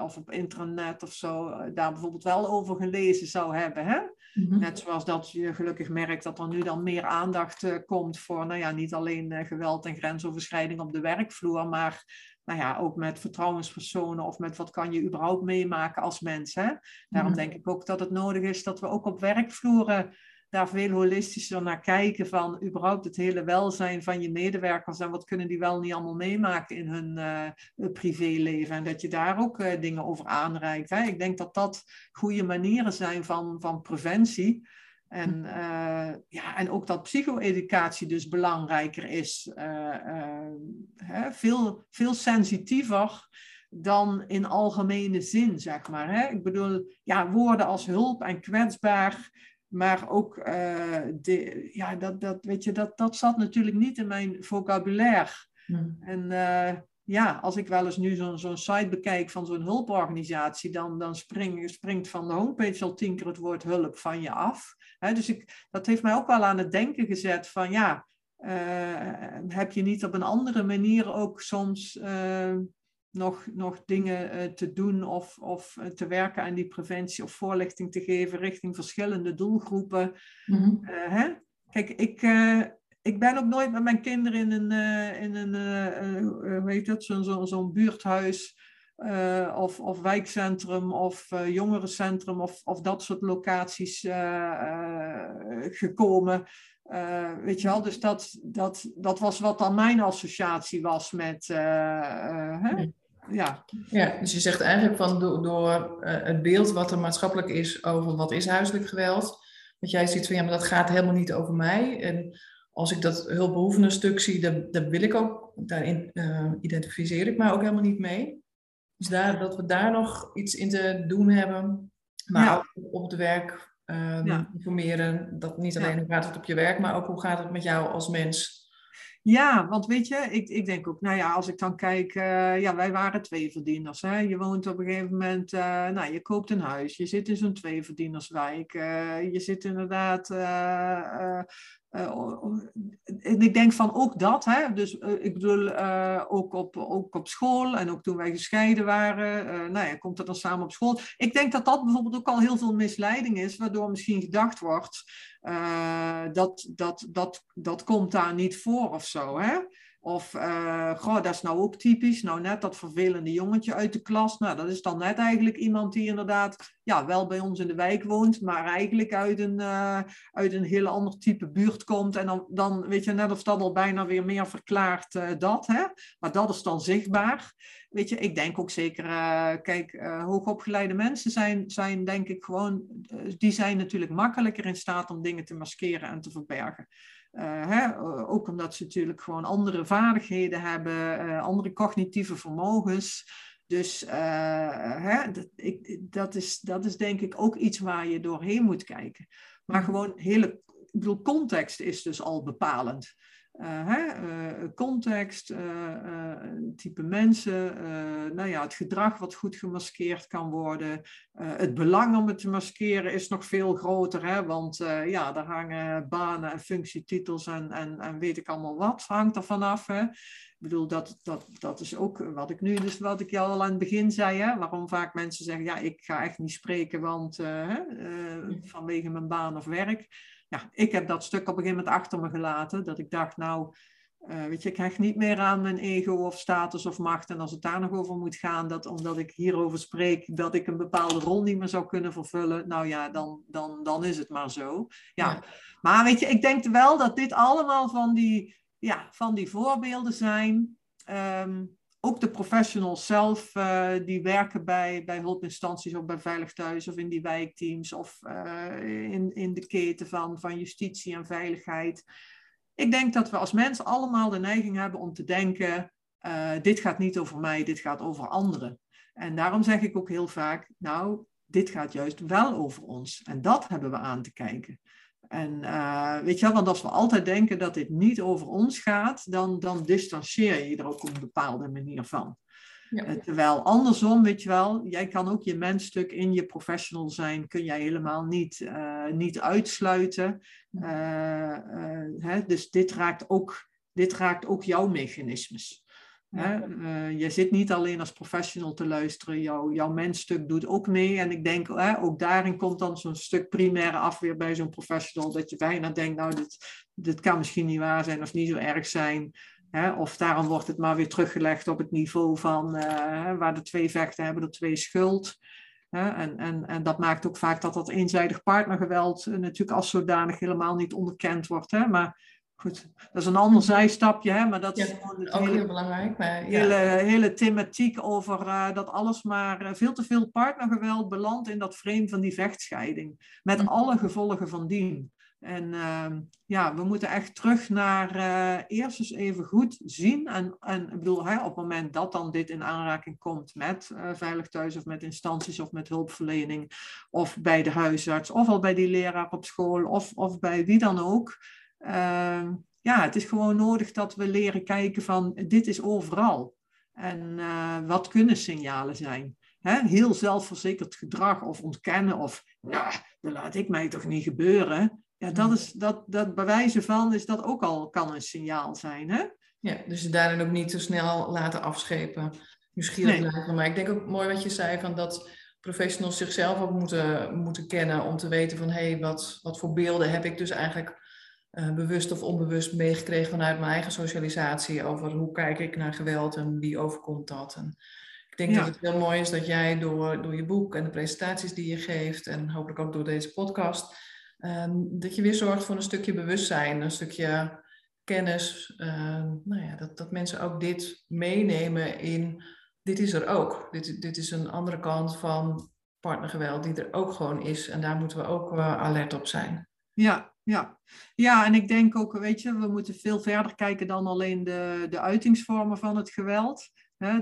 of op internet of zo daar bijvoorbeeld wel over gelezen zou hebben. Hè? Mhm. Net zoals dat je gelukkig merkt dat er nu dan meer aandacht komt voor, nou ja, niet alleen geweld en grensoverschrijding op de werkvloer, maar nou ja, ook met vertrouwenspersonen of met wat kan je überhaupt meemaken als mens. Hè? Daarom mhm. denk ik ook dat het nodig is dat we ook op werkvloeren daar veel holistischer naar kijken van überhaupt het hele welzijn van je medewerkers en wat kunnen die wel niet allemaal meemaken in hun uh, privéleven en dat je daar ook uh, dingen over aanreikt. Hè? Ik denk dat dat goede manieren zijn van, van preventie. En, uh, ja, en ook dat psycho-educatie dus belangrijker is. hè? Veel, veel sensitiever dan in algemene zin, zeg maar. Hè? Ik bedoel, ja, woorden als hulp en kwetsbaar maar ook, uh, de, ja, dat, dat, weet je, dat, dat zat natuurlijk niet in mijn vocabulaire. Hmm. En uh, ja, als ik wel eens nu zo'n zo'n site bekijk van zo'n hulporganisatie, dan, dan spring, springt van de homepage al tien keer het woord hulp van je af. dus ik, dat heeft mij ook wel aan het denken gezet van ja, uh, heb je niet op een andere manier ook soms nog, nog dingen uh, te doen of, of uh, te werken aan die preventie of voorlichting te geven richting verschillende doelgroepen. Mm -hmm. uh, hè? Kijk, ik, ik ben ook nooit met mijn kinderen in een, in een hoe heet dat, zo'n zo, zo buurthuis of, of wijkcentrum of jongerencentrum of, of dat soort locaties gekomen. weet je wel, dus dat, dat, dat was wat dan mijn associatie was met. Hè? Ja. ja, dus je zegt eigenlijk van door, door uh, het beeld wat er maatschappelijk is over wat is huiselijk geweld, dat jij ziet van ja, maar dat gaat helemaal niet over mij. En als ik dat hulpbehoevende stuk zie, dan, wil ik ook, daarin uh, identificeer ik mij ook helemaal niet mee. Dus daar, dat we daar nog iets in te doen hebben, maar ja. ook op het werk uh, ja. informeren, dat niet alleen hoe gaat het op je werk, maar ook hoe gaat het met jou als mens. Ja, want weet je, ik, ik denk ook, nou ja, als ik dan kijk, uh, ja, wij waren twee verdieners. Hè? Je woont op een gegeven moment, uh, nou, je koopt een huis, je zit in zo'n tweeverdienerswijk, uh, je zit inderdaad en ik denk van ook dat, hè? dus uh, ik bedoel uh, ook, op, ook op school en ook toen wij gescheiden waren, nou ja, komt dat dan samen op school. Ik denk dat dat bijvoorbeeld ook al heel veel misleiding is, waardoor misschien gedacht wordt dat, dat, dat, dat komt daar niet voor of zo. Hè? Of, uh, goh, dat is nou ook typisch. Nou, net dat vervelende jongetje uit de klas. Nou, dat is dan net eigenlijk iemand die inderdaad ja, wel bij ons in de wijk woont, maar eigenlijk uit een, uh, uit een heel ander type buurt komt. En dan, dan weet je, net of dat al bijna weer meer verklaart uh, dat. Hè? Maar dat is dan zichtbaar. Weet je, ik denk ook zeker, kijk, hoogopgeleide mensen zijn, zijn denk ik gewoon, die zijn natuurlijk makkelijker in staat om dingen te maskeren en te verbergen. Uh, hè, ook omdat ze natuurlijk gewoon andere vaardigheden hebben, uh, andere cognitieve vermogens. Dus hè, dat, ik, dat, is, dat is denk ik ook iets waar je doorheen moet kijken. Maar gewoon hele, ik bedoel, context is dus al bepalend. Uh, hè, uh, context, uh, type mensen, nou ja, het gedrag wat goed gemaskeerd kan worden. het belang om het te maskeren is nog veel groter, hè, want ja, daar hangen banen en functietitels en, en, en weet ik allemaal wat, hangt er vanaf. Hè. Ik bedoel, dat, dat, dat is ook wat ik nu, dus wat ik jou al aan het begin zei, hè, waarom vaak mensen zeggen, ja, ik ga echt niet spreken, want vanwege mijn baan of werk ja, ik heb dat stuk op een gegeven moment achter me gelaten. Dat ik dacht, nou, uh, weet je, ik hecht niet meer aan mijn ego of status of macht. En als het daar nog over moet gaan, dat omdat ik hierover spreek, dat ik een bepaalde rol niet meer zou kunnen vervullen. Nou ja, dan, dan, dan is het maar zo. Ja. Maar weet je, ik denk wel dat dit allemaal van die, ja, van die voorbeelden zijn. Um, ook de professionals zelf, uh, die werken bij, bij hulpinstanties of bij Veilig Thuis of in die wijkteams of uh, in, in de keten van, van justitie en veiligheid. Ik denk dat we als mensen allemaal de neiging hebben om te denken, uh, dit gaat niet over mij, dit gaat over anderen. En daarom zeg ik ook heel vaak, nou, dit gaat juist wel over ons. En dat hebben we aan te kijken. En uh, weet je wel, want als we altijd denken dat dit niet over ons gaat, dan, dan distancieer je er ook op een bepaalde manier van. Ja. Uh, terwijl andersom, weet je wel, jij kan ook je mensstuk in je professional zijn, kun jij helemaal niet, uh, niet uitsluiten. Hè? Dus dit raakt ook dit raakt ook jouw mechanismes. Ja. Uh, je zit niet alleen als professional te luisteren, jouw, jouw mensstuk doet ook mee. En ik denk, ook daarin komt dan zo'n stuk primaire afweer bij zo'n professional, dat je bijna denkt, nou, dit, dit kan misschien niet waar zijn of niet zo erg zijn. Hè? Of daarom wordt het maar weer teruggelegd op het niveau van uh, waar de twee vechten hebben, de twee schuld. En, en, en dat maakt ook vaak dat dat eenzijdig partnergeweld uh, natuurlijk als zodanig helemaal niet onderkend wordt. Hè? Maar goed, dat is een ander zijstapje, hè? maar dat ja, is gewoon ook hele, heel belangrijk. Maar, ja. hele, hele thematiek over uh, dat alles maar uh, veel te veel partnergeweld belandt in dat frame van die vechtscheiding. Met mm. alle gevolgen van dien. En uh, ja, we moeten echt terug naar uh, eerst eens even goed zien. En, en ik bedoel, hè, op het moment dat dan dit in aanraking komt met Veilig Thuis of met instanties of met hulpverlening of bij de huisarts of al bij die leraar op school of, of bij wie dan ook. Uh, ja, het is gewoon nodig dat we leren kijken van dit is overal. En uh, wat kunnen signalen zijn? Heel zelfverzekerd gedrag of ontkennen of ja, dat laat ik mij toch niet gebeuren. Ja, dat, is, dat, dat bewijzen van is dat ook al kan een signaal zijn. Hè? Ja, dus daarin ook niet te snel laten afschepen. Nieuwsgierig nee. blijven. Maar ik denk ook mooi wat je zei van dat professionals zichzelf ook moeten, moeten kennen om te weten van hé, hey, wat, wat voor beelden heb ik dus eigenlijk uh, bewust of onbewust meegekregen vanuit mijn eigen socialisatie over hoe kijk ik naar geweld en wie overkomt dat. En ik denk ja. dat het heel mooi is dat jij door, door je boek en de presentaties die je geeft en hopelijk ook door deze podcast, um, dat je weer zorgt voor een stukje bewustzijn, een stukje kennis. Uh, nou ja, dat, dat mensen ook dit meenemen in, dit is er ook. Dit, dit is een andere kant van partnergeweld die er ook gewoon is en daar moeten we ook uh, alert op zijn. Ja, ja. ja, en ik denk ook, weet je, we moeten veel verder kijken dan alleen de, de uitingsvormen van het geweld.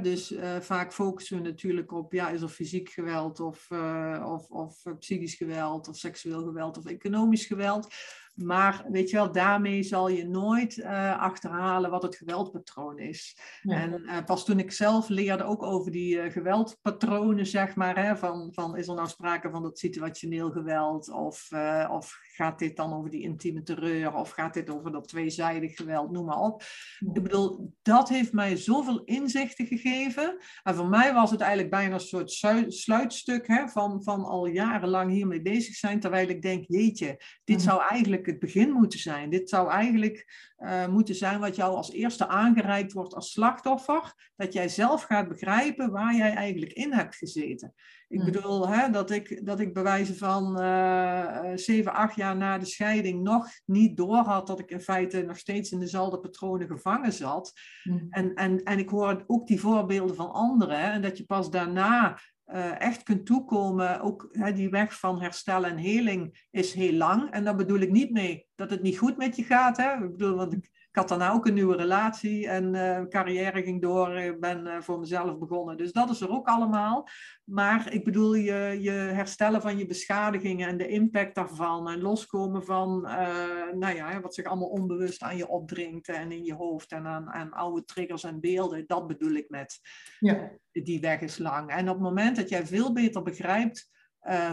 Dus uh, vaak focussen we natuurlijk op, ja, is er fysiek geweld of, uh, of, of psychisch geweld of seksueel geweld of economisch geweld. Maar weet je wel, daarmee zal je nooit uh, achterhalen wat het geweldpatroon is. Ja. En uh, pas toen ik zelf leerde ook over die uh, geweldpatronen, zeg maar, hè, van, van is er nou sprake van dat situationeel geweld of, of gaat dit dan over die intieme terreur of gaat dit over dat tweezijdig geweld, noem maar op. Ja. Ik bedoel, dat heeft mij zoveel inzichten gegeven. En voor mij was het eigenlijk bijna een soort sluitstuk hè, van, van al jarenlang hiermee bezig zijn, terwijl ik denk, jeetje, dit zou eigenlijk het begin moeten zijn. Dit zou eigenlijk uh, moeten zijn wat jou als eerste aangereikt wordt als slachtoffer. Dat jij zelf gaat begrijpen waar jij eigenlijk in hebt gezeten. Ik bedoel, hè, dat, ik, dat ik bewijzen van uh, 7, 8 jaar na de scheiding nog niet door had dat ik in feite nog steeds in dezelfde patronen gevangen zat. Mm. En, en, en ik hoor ook die voorbeelden van anderen. En dat je pas daarna uh, echt kunt toekomen. Ook hè, die weg van herstel en heling is heel lang. En daar bedoel ik niet mee dat het niet goed met je gaat. Hè? Ik bedoel, want ik, ik had daarna ook een nieuwe relatie en uh, carrière ging door. Ik ben uh, voor mezelf begonnen. Dus dat is er ook allemaal. Maar ik bedoel, je, je herstellen van je beschadigingen en de impact daarvan. En loskomen van, uh, nou ja, wat zich allemaal onbewust aan je opdringt en in je hoofd. En aan, aan oude triggers en beelden. Dat bedoel ik met ja. die weg is lang. En op het moment dat jij veel beter begrijpt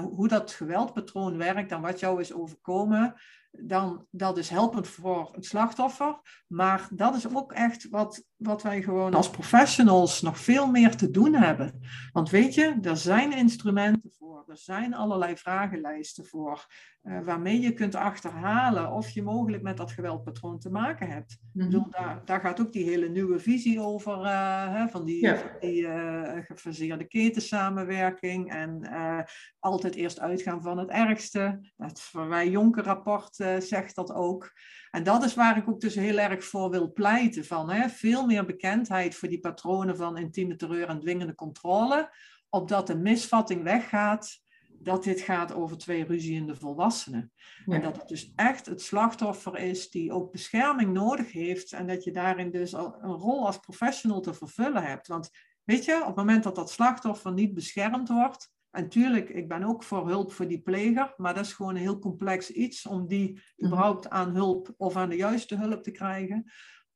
hoe dat geweldpatroon werkt en wat jou is overkomen dan dat is helpend voor het slachtoffer. Maar dat is ook echt wat, wat wij gewoon als professionals nog veel meer te doen hebben. Want weet je, er zijn instrumenten voor, er zijn allerlei vragenlijsten voor, uh, waarmee je kunt achterhalen of je mogelijk met dat geweldpatroon te maken hebt. Mm -hmm. daar, daar gaat ook die hele nieuwe visie over, uh, hè, van die, ja. die uh, gefaseerde ketensamenwerking en altijd eerst uitgaan van het ergste. Het Verwij Jonker rapport zegt dat ook. En dat is waar ik ook dus heel erg voor wil pleiten. Van, hè, veel meer bekendheid voor die patronen van intieme terreur en dwingende controle. Opdat de misvatting weggaat dat dit gaat over twee ruziende volwassenen. Ja. En dat het dus echt het slachtoffer is die ook bescherming nodig heeft. En dat je daarin dus een rol als professional te vervullen hebt. Want weet je, op het moment dat dat slachtoffer niet beschermd wordt, en tuurlijk, ik ben ook voor hulp voor die pleger, maar dat is gewoon een heel complex iets om die mhm. überhaupt aan hulp of aan de juiste hulp te krijgen.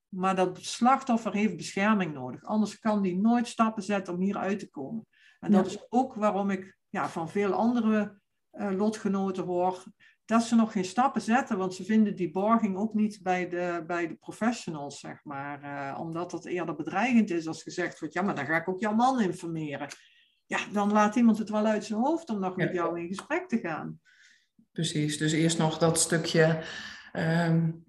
Maar dat slachtoffer heeft bescherming nodig, anders kan die nooit stappen zetten om hier uit te komen. En dat ja. is ook waarom ik ja, van veel andere uh, lotgenoten hoor dat ze nog geen stappen zetten, want ze vinden die borging ook niet bij de, bij de professionals, zeg maar. Uh, omdat het eerder bedreigend is als gezegd wordt, ja, maar dan ga ik ook jouw man informeren. Ja, dan laat iemand het wel uit zijn hoofd om nog met jou in gesprek te gaan. Precies, dus eerst nog dat stukje um,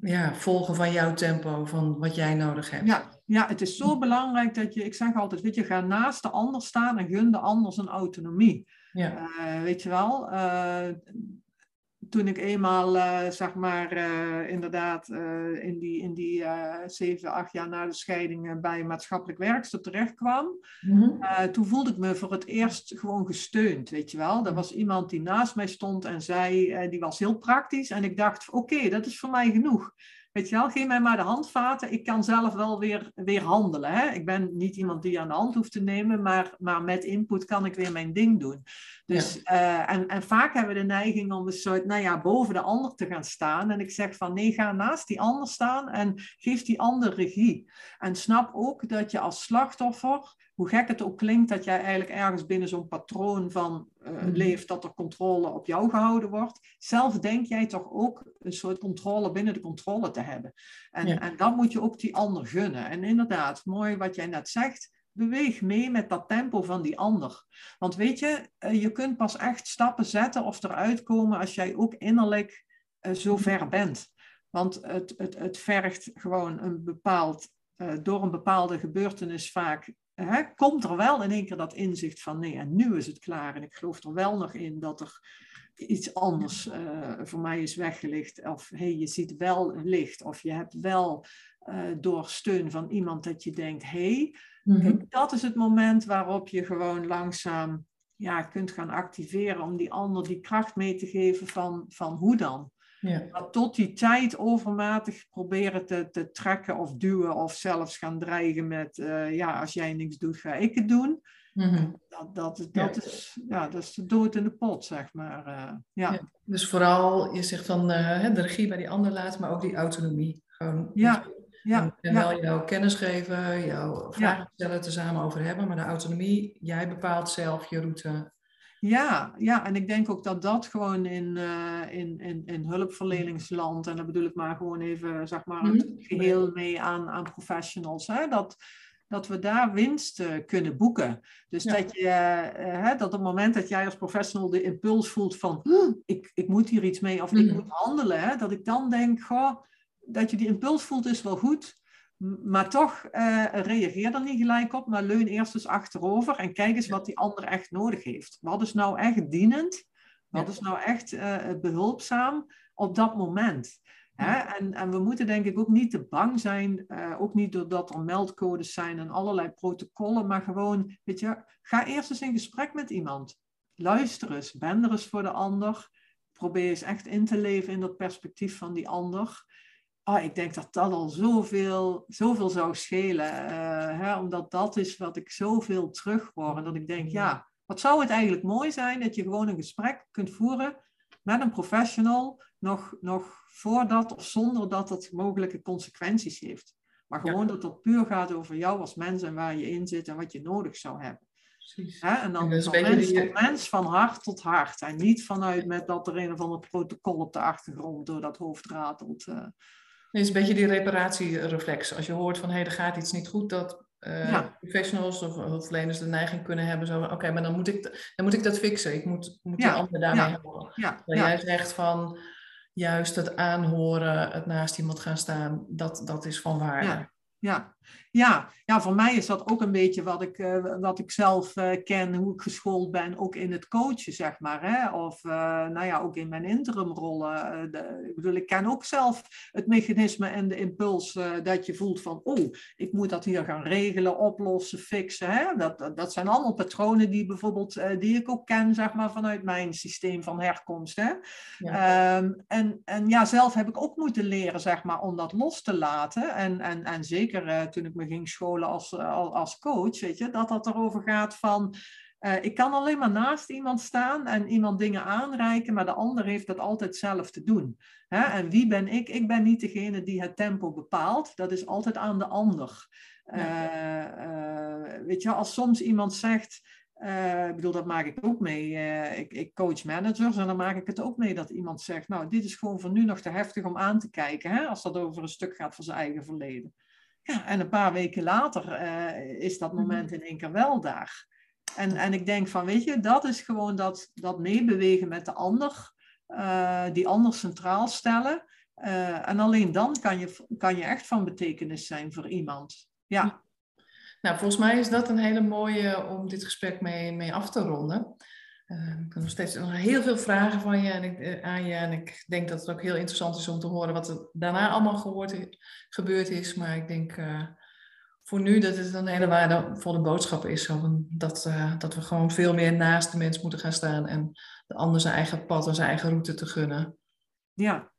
ja, volgen van jouw tempo, van wat jij nodig hebt. Ja, ja, het is zo belangrijk dat je, ik zeg altijd, weet je, ga naast de ander staan en gun de ander zijn autonomie. Ja. Uh, weet je wel, uh, toen ik eenmaal, uh, zeg maar, uh, inderdaad uh, in die, in die zeven, acht jaar na de scheiding bij maatschappelijk werkster terecht kwam, mm -hmm. toen voelde ik me voor het eerst gewoon gesteund, weet je wel. Er was iemand die naast mij stond en zei, die was heel praktisch. En ik dacht, oké, dat is voor mij genoeg. Weet je wel, geef mij maar de handvaten. Ik kan zelf wel weer, weer handelen. Hè? Ik ben niet iemand die aan de hand hoeft te nemen, maar, maar met input kan ik weer mijn ding doen. Dus, uh, en, en vaak hebben we de neiging om een soort, nou ja, boven de ander te gaan staan. En ik zeg van, nee, ga naast die ander staan en geef die ander regie. En snap ook dat je als slachtoffer hoe gek het ook klinkt dat jij eigenlijk ergens binnen zo'n patroon van uh, leeft dat er controle op jou gehouden wordt. Zelf denk jij toch ook een soort controle binnen de controle te hebben. En, ja. en dat moet je ook die ander gunnen. En inderdaad, mooi wat jij net zegt. Beweeg mee met dat tempo van die ander. Want weet je, uh, je kunt pas echt stappen zetten of eruit komen als jij ook innerlijk uh, zo ver bent. Want het, het, het vergt gewoon een bepaald, door een bepaalde gebeurtenis vaak hè, komt er wel in één keer dat inzicht van nee, en nu is het klaar. En ik geloof er wel nog in dat er iets anders uh, voor mij is weggelegd. Of hey, je ziet wel licht. Of je hebt wel uh, door steun van iemand dat je denkt, hey, mm -hmm. dat is het moment waarop je gewoon langzaam ja, kunt gaan activeren om die ander die kracht mee te geven van, van hoe dan. Ja. Maar tot die tijd overmatig proberen te, te trekken of duwen of zelfs gaan dreigen met, uh, ja, als jij niks doet, ga ik het doen. Mm-hmm. Dat, dat, dat, ja. Is, ja, dat is de dood in de pot, zeg maar. Uh, ja. ja. Dus vooral, je zegt van uh, de regie bij die ander laten, maar ook die autonomie. Gewoon ja. Ja, en wel jouw kennis geven, jouw vragen stellen, te samen over hebben, maar de autonomie, jij bepaalt zelf je route ja, ja, en ik denk ook dat dat gewoon in, uh, in, in, in hulpverleningsland, en dan bedoel ik maar gewoon even, zeg maar, het mhm. geheel mee aan, aan professionals, hè, dat, dat we daar winst uh, kunnen boeken. Dus ja. dat, je, uh, hè, dat op het moment dat jij als professional de impuls voelt van, ik, ik moet hier iets mee of mm. ik mhm. moet handelen, hè, dat ik dan denk, goh, dat je die impuls voelt is wel goed, maar toch uh, reageer er niet gelijk op, maar leun eerst eens achterover en kijk eens wat die ander echt nodig heeft. Wat is nou echt dienend? Wat is nou echt uh, behulpzaam op dat moment? Hè? En, en we moeten denk ik ook niet te bang zijn, uh, ook niet doordat er meldcodes zijn en allerlei protocollen, maar gewoon, weet je, ga eerst eens in gesprek met iemand. Luister eens, ben er eens voor de ander. Probeer eens echt in te leven in dat perspectief van die ander oh, ik denk dat dat al zoveel, zoveel zou schelen. Uh, hè, omdat dat is wat ik zoveel terug hoor. En dat ik denk, ja, wat zou het eigenlijk mooi zijn dat je gewoon een gesprek kunt voeren met een professional, nog, nog voordat of zonder dat het mogelijke consequenties heeft. Maar gewoon ja. dat het puur gaat over jou als mens en waar je in zit en wat je nodig zou hebben. Hè? En dan en van mens die... tot mens, van hart tot hart. En niet vanuit met dat er een of ander protocol op de achtergrond door dat hoofd ratelt. Uh, het is een beetje die reparatiereflex. Als je hoort van hé, hey, er gaat iets niet goed, dat uh, ja. professionals of hulpverleners de neiging kunnen hebben. Zo, oké, maar dan moet, ik, dan moet ik dat fixen. Ik moet, moet ja. die ander daarmee ja. helpen. Ja. Jij zegt van juist het aanhoren, het naast iemand gaan staan, dat, dat is van waarde. Ja, ja, ja, voor mij is dat ook een beetje wat ik, uh, wat ik zelf uh, ken, hoe ik geschoold ben, ook in het coachen, zeg maar. Hè? Of uh, nou ja, ook in mijn interimrollen. De, ik bedoel, ik ken ook zelf het mechanisme en de impuls dat je voelt van, oh, ik moet dat hier gaan regelen, oplossen, fixen. Hè? Dat, dat, dat zijn allemaal patronen die bijvoorbeeld, die ik ook ken, zeg maar, vanuit mijn systeem van herkomst. Hè? Ja. Um, en, en ja, zelf heb ik ook moeten leren, zeg maar, om dat los te laten. En, en, en zeker toen ik me ging scholen als, eh, als coach, weet je, dat dat erover gaat van, uh, ik kan alleen maar naast iemand staan en iemand dingen aanreiken, maar de ander heeft dat altijd zelf te doen. Hè? En wie ben ik? Ik ben niet degene die het tempo bepaalt, dat is altijd aan de ander. Uh, weet je, als soms iemand zegt, ik bedoel, dat maak ik ook mee. Ik, ik, coach managers en dan maak ik het ook mee dat iemand zegt, nou, dit is gewoon voor nu nog te heftig om aan te kijken, hè, als dat over een stuk gaat van zijn eigen verleden. Ja, en een paar weken later uh, is dat moment in één keer wel daar. En, en ik denk van, weet je, dat is gewoon dat, dat meebewegen met de ander, die ander centraal stellen. en alleen dan kan je, kan je echt van betekenis zijn voor iemand. Ja. Nou, volgens mij is dat een hele mooie om dit gesprek mee, mee af te ronden. Uh, ik heb nog steeds nog heel veel vragen van je en ik, eh, aan je. En ik denk dat het ook heel interessant is om te horen wat er daarna allemaal gehoord, gebeurd is. Maar ik denk uh, voor nu dat het een hele waardevolle boodschap is. Dat, dat we gewoon veel meer naast de mens moeten gaan staan. En de ander zijn eigen pad en zijn eigen route te gunnen. Ja.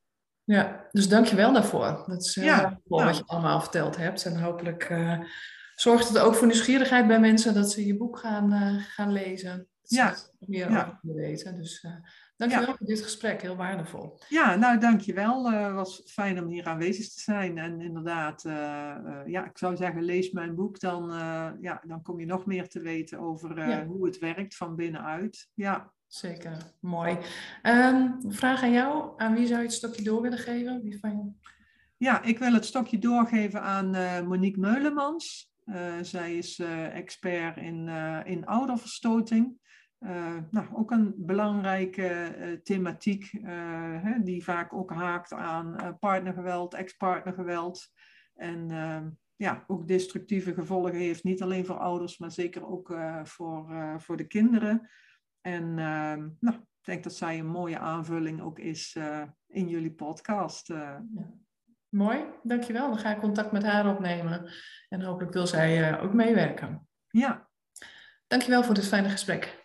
Ja, dus dank je wel daarvoor. Dat is heel ja, wat je allemaal verteld hebt. En hopelijk zorgt het ook voor nieuwsgierigheid bij mensen dat ze je boek gaan, gaan lezen. Ja. meer ja. over willen weten. Dus uh, dankjewel ja. voor dit gesprek, heel waardevol. Ja, nou dankjewel. Het uh, was fijn om hier aanwezig te zijn. En inderdaad, uh, ja, ik zou zeggen, lees mijn boek. Dan, ja, dan kom je nog meer te weten over hoe het werkt van binnenuit. Ja. Zeker, mooi. Um, vraag aan jou. Aan wie zou je het stokje door willen geven? Wie van? Ja, ik wil het stokje doorgeven aan Monique Meulemans. Zij is expert in, in ouderverstoting. Nou, ook een belangrijke thematiek hè, die vaak ook haakt aan partnergeweld, ex-partnergeweld. En ja, ook destructieve gevolgen heeft, niet alleen voor ouders, maar zeker ook voor, voor de kinderen. En nou, ik denk dat zij een mooie aanvulling ook is in jullie podcast. Ja. Mooi, dankjewel. Dan ga ik contact met haar opnemen. En hopelijk wil zij ook meewerken. Ja. Dankjewel voor dit fijne gesprek.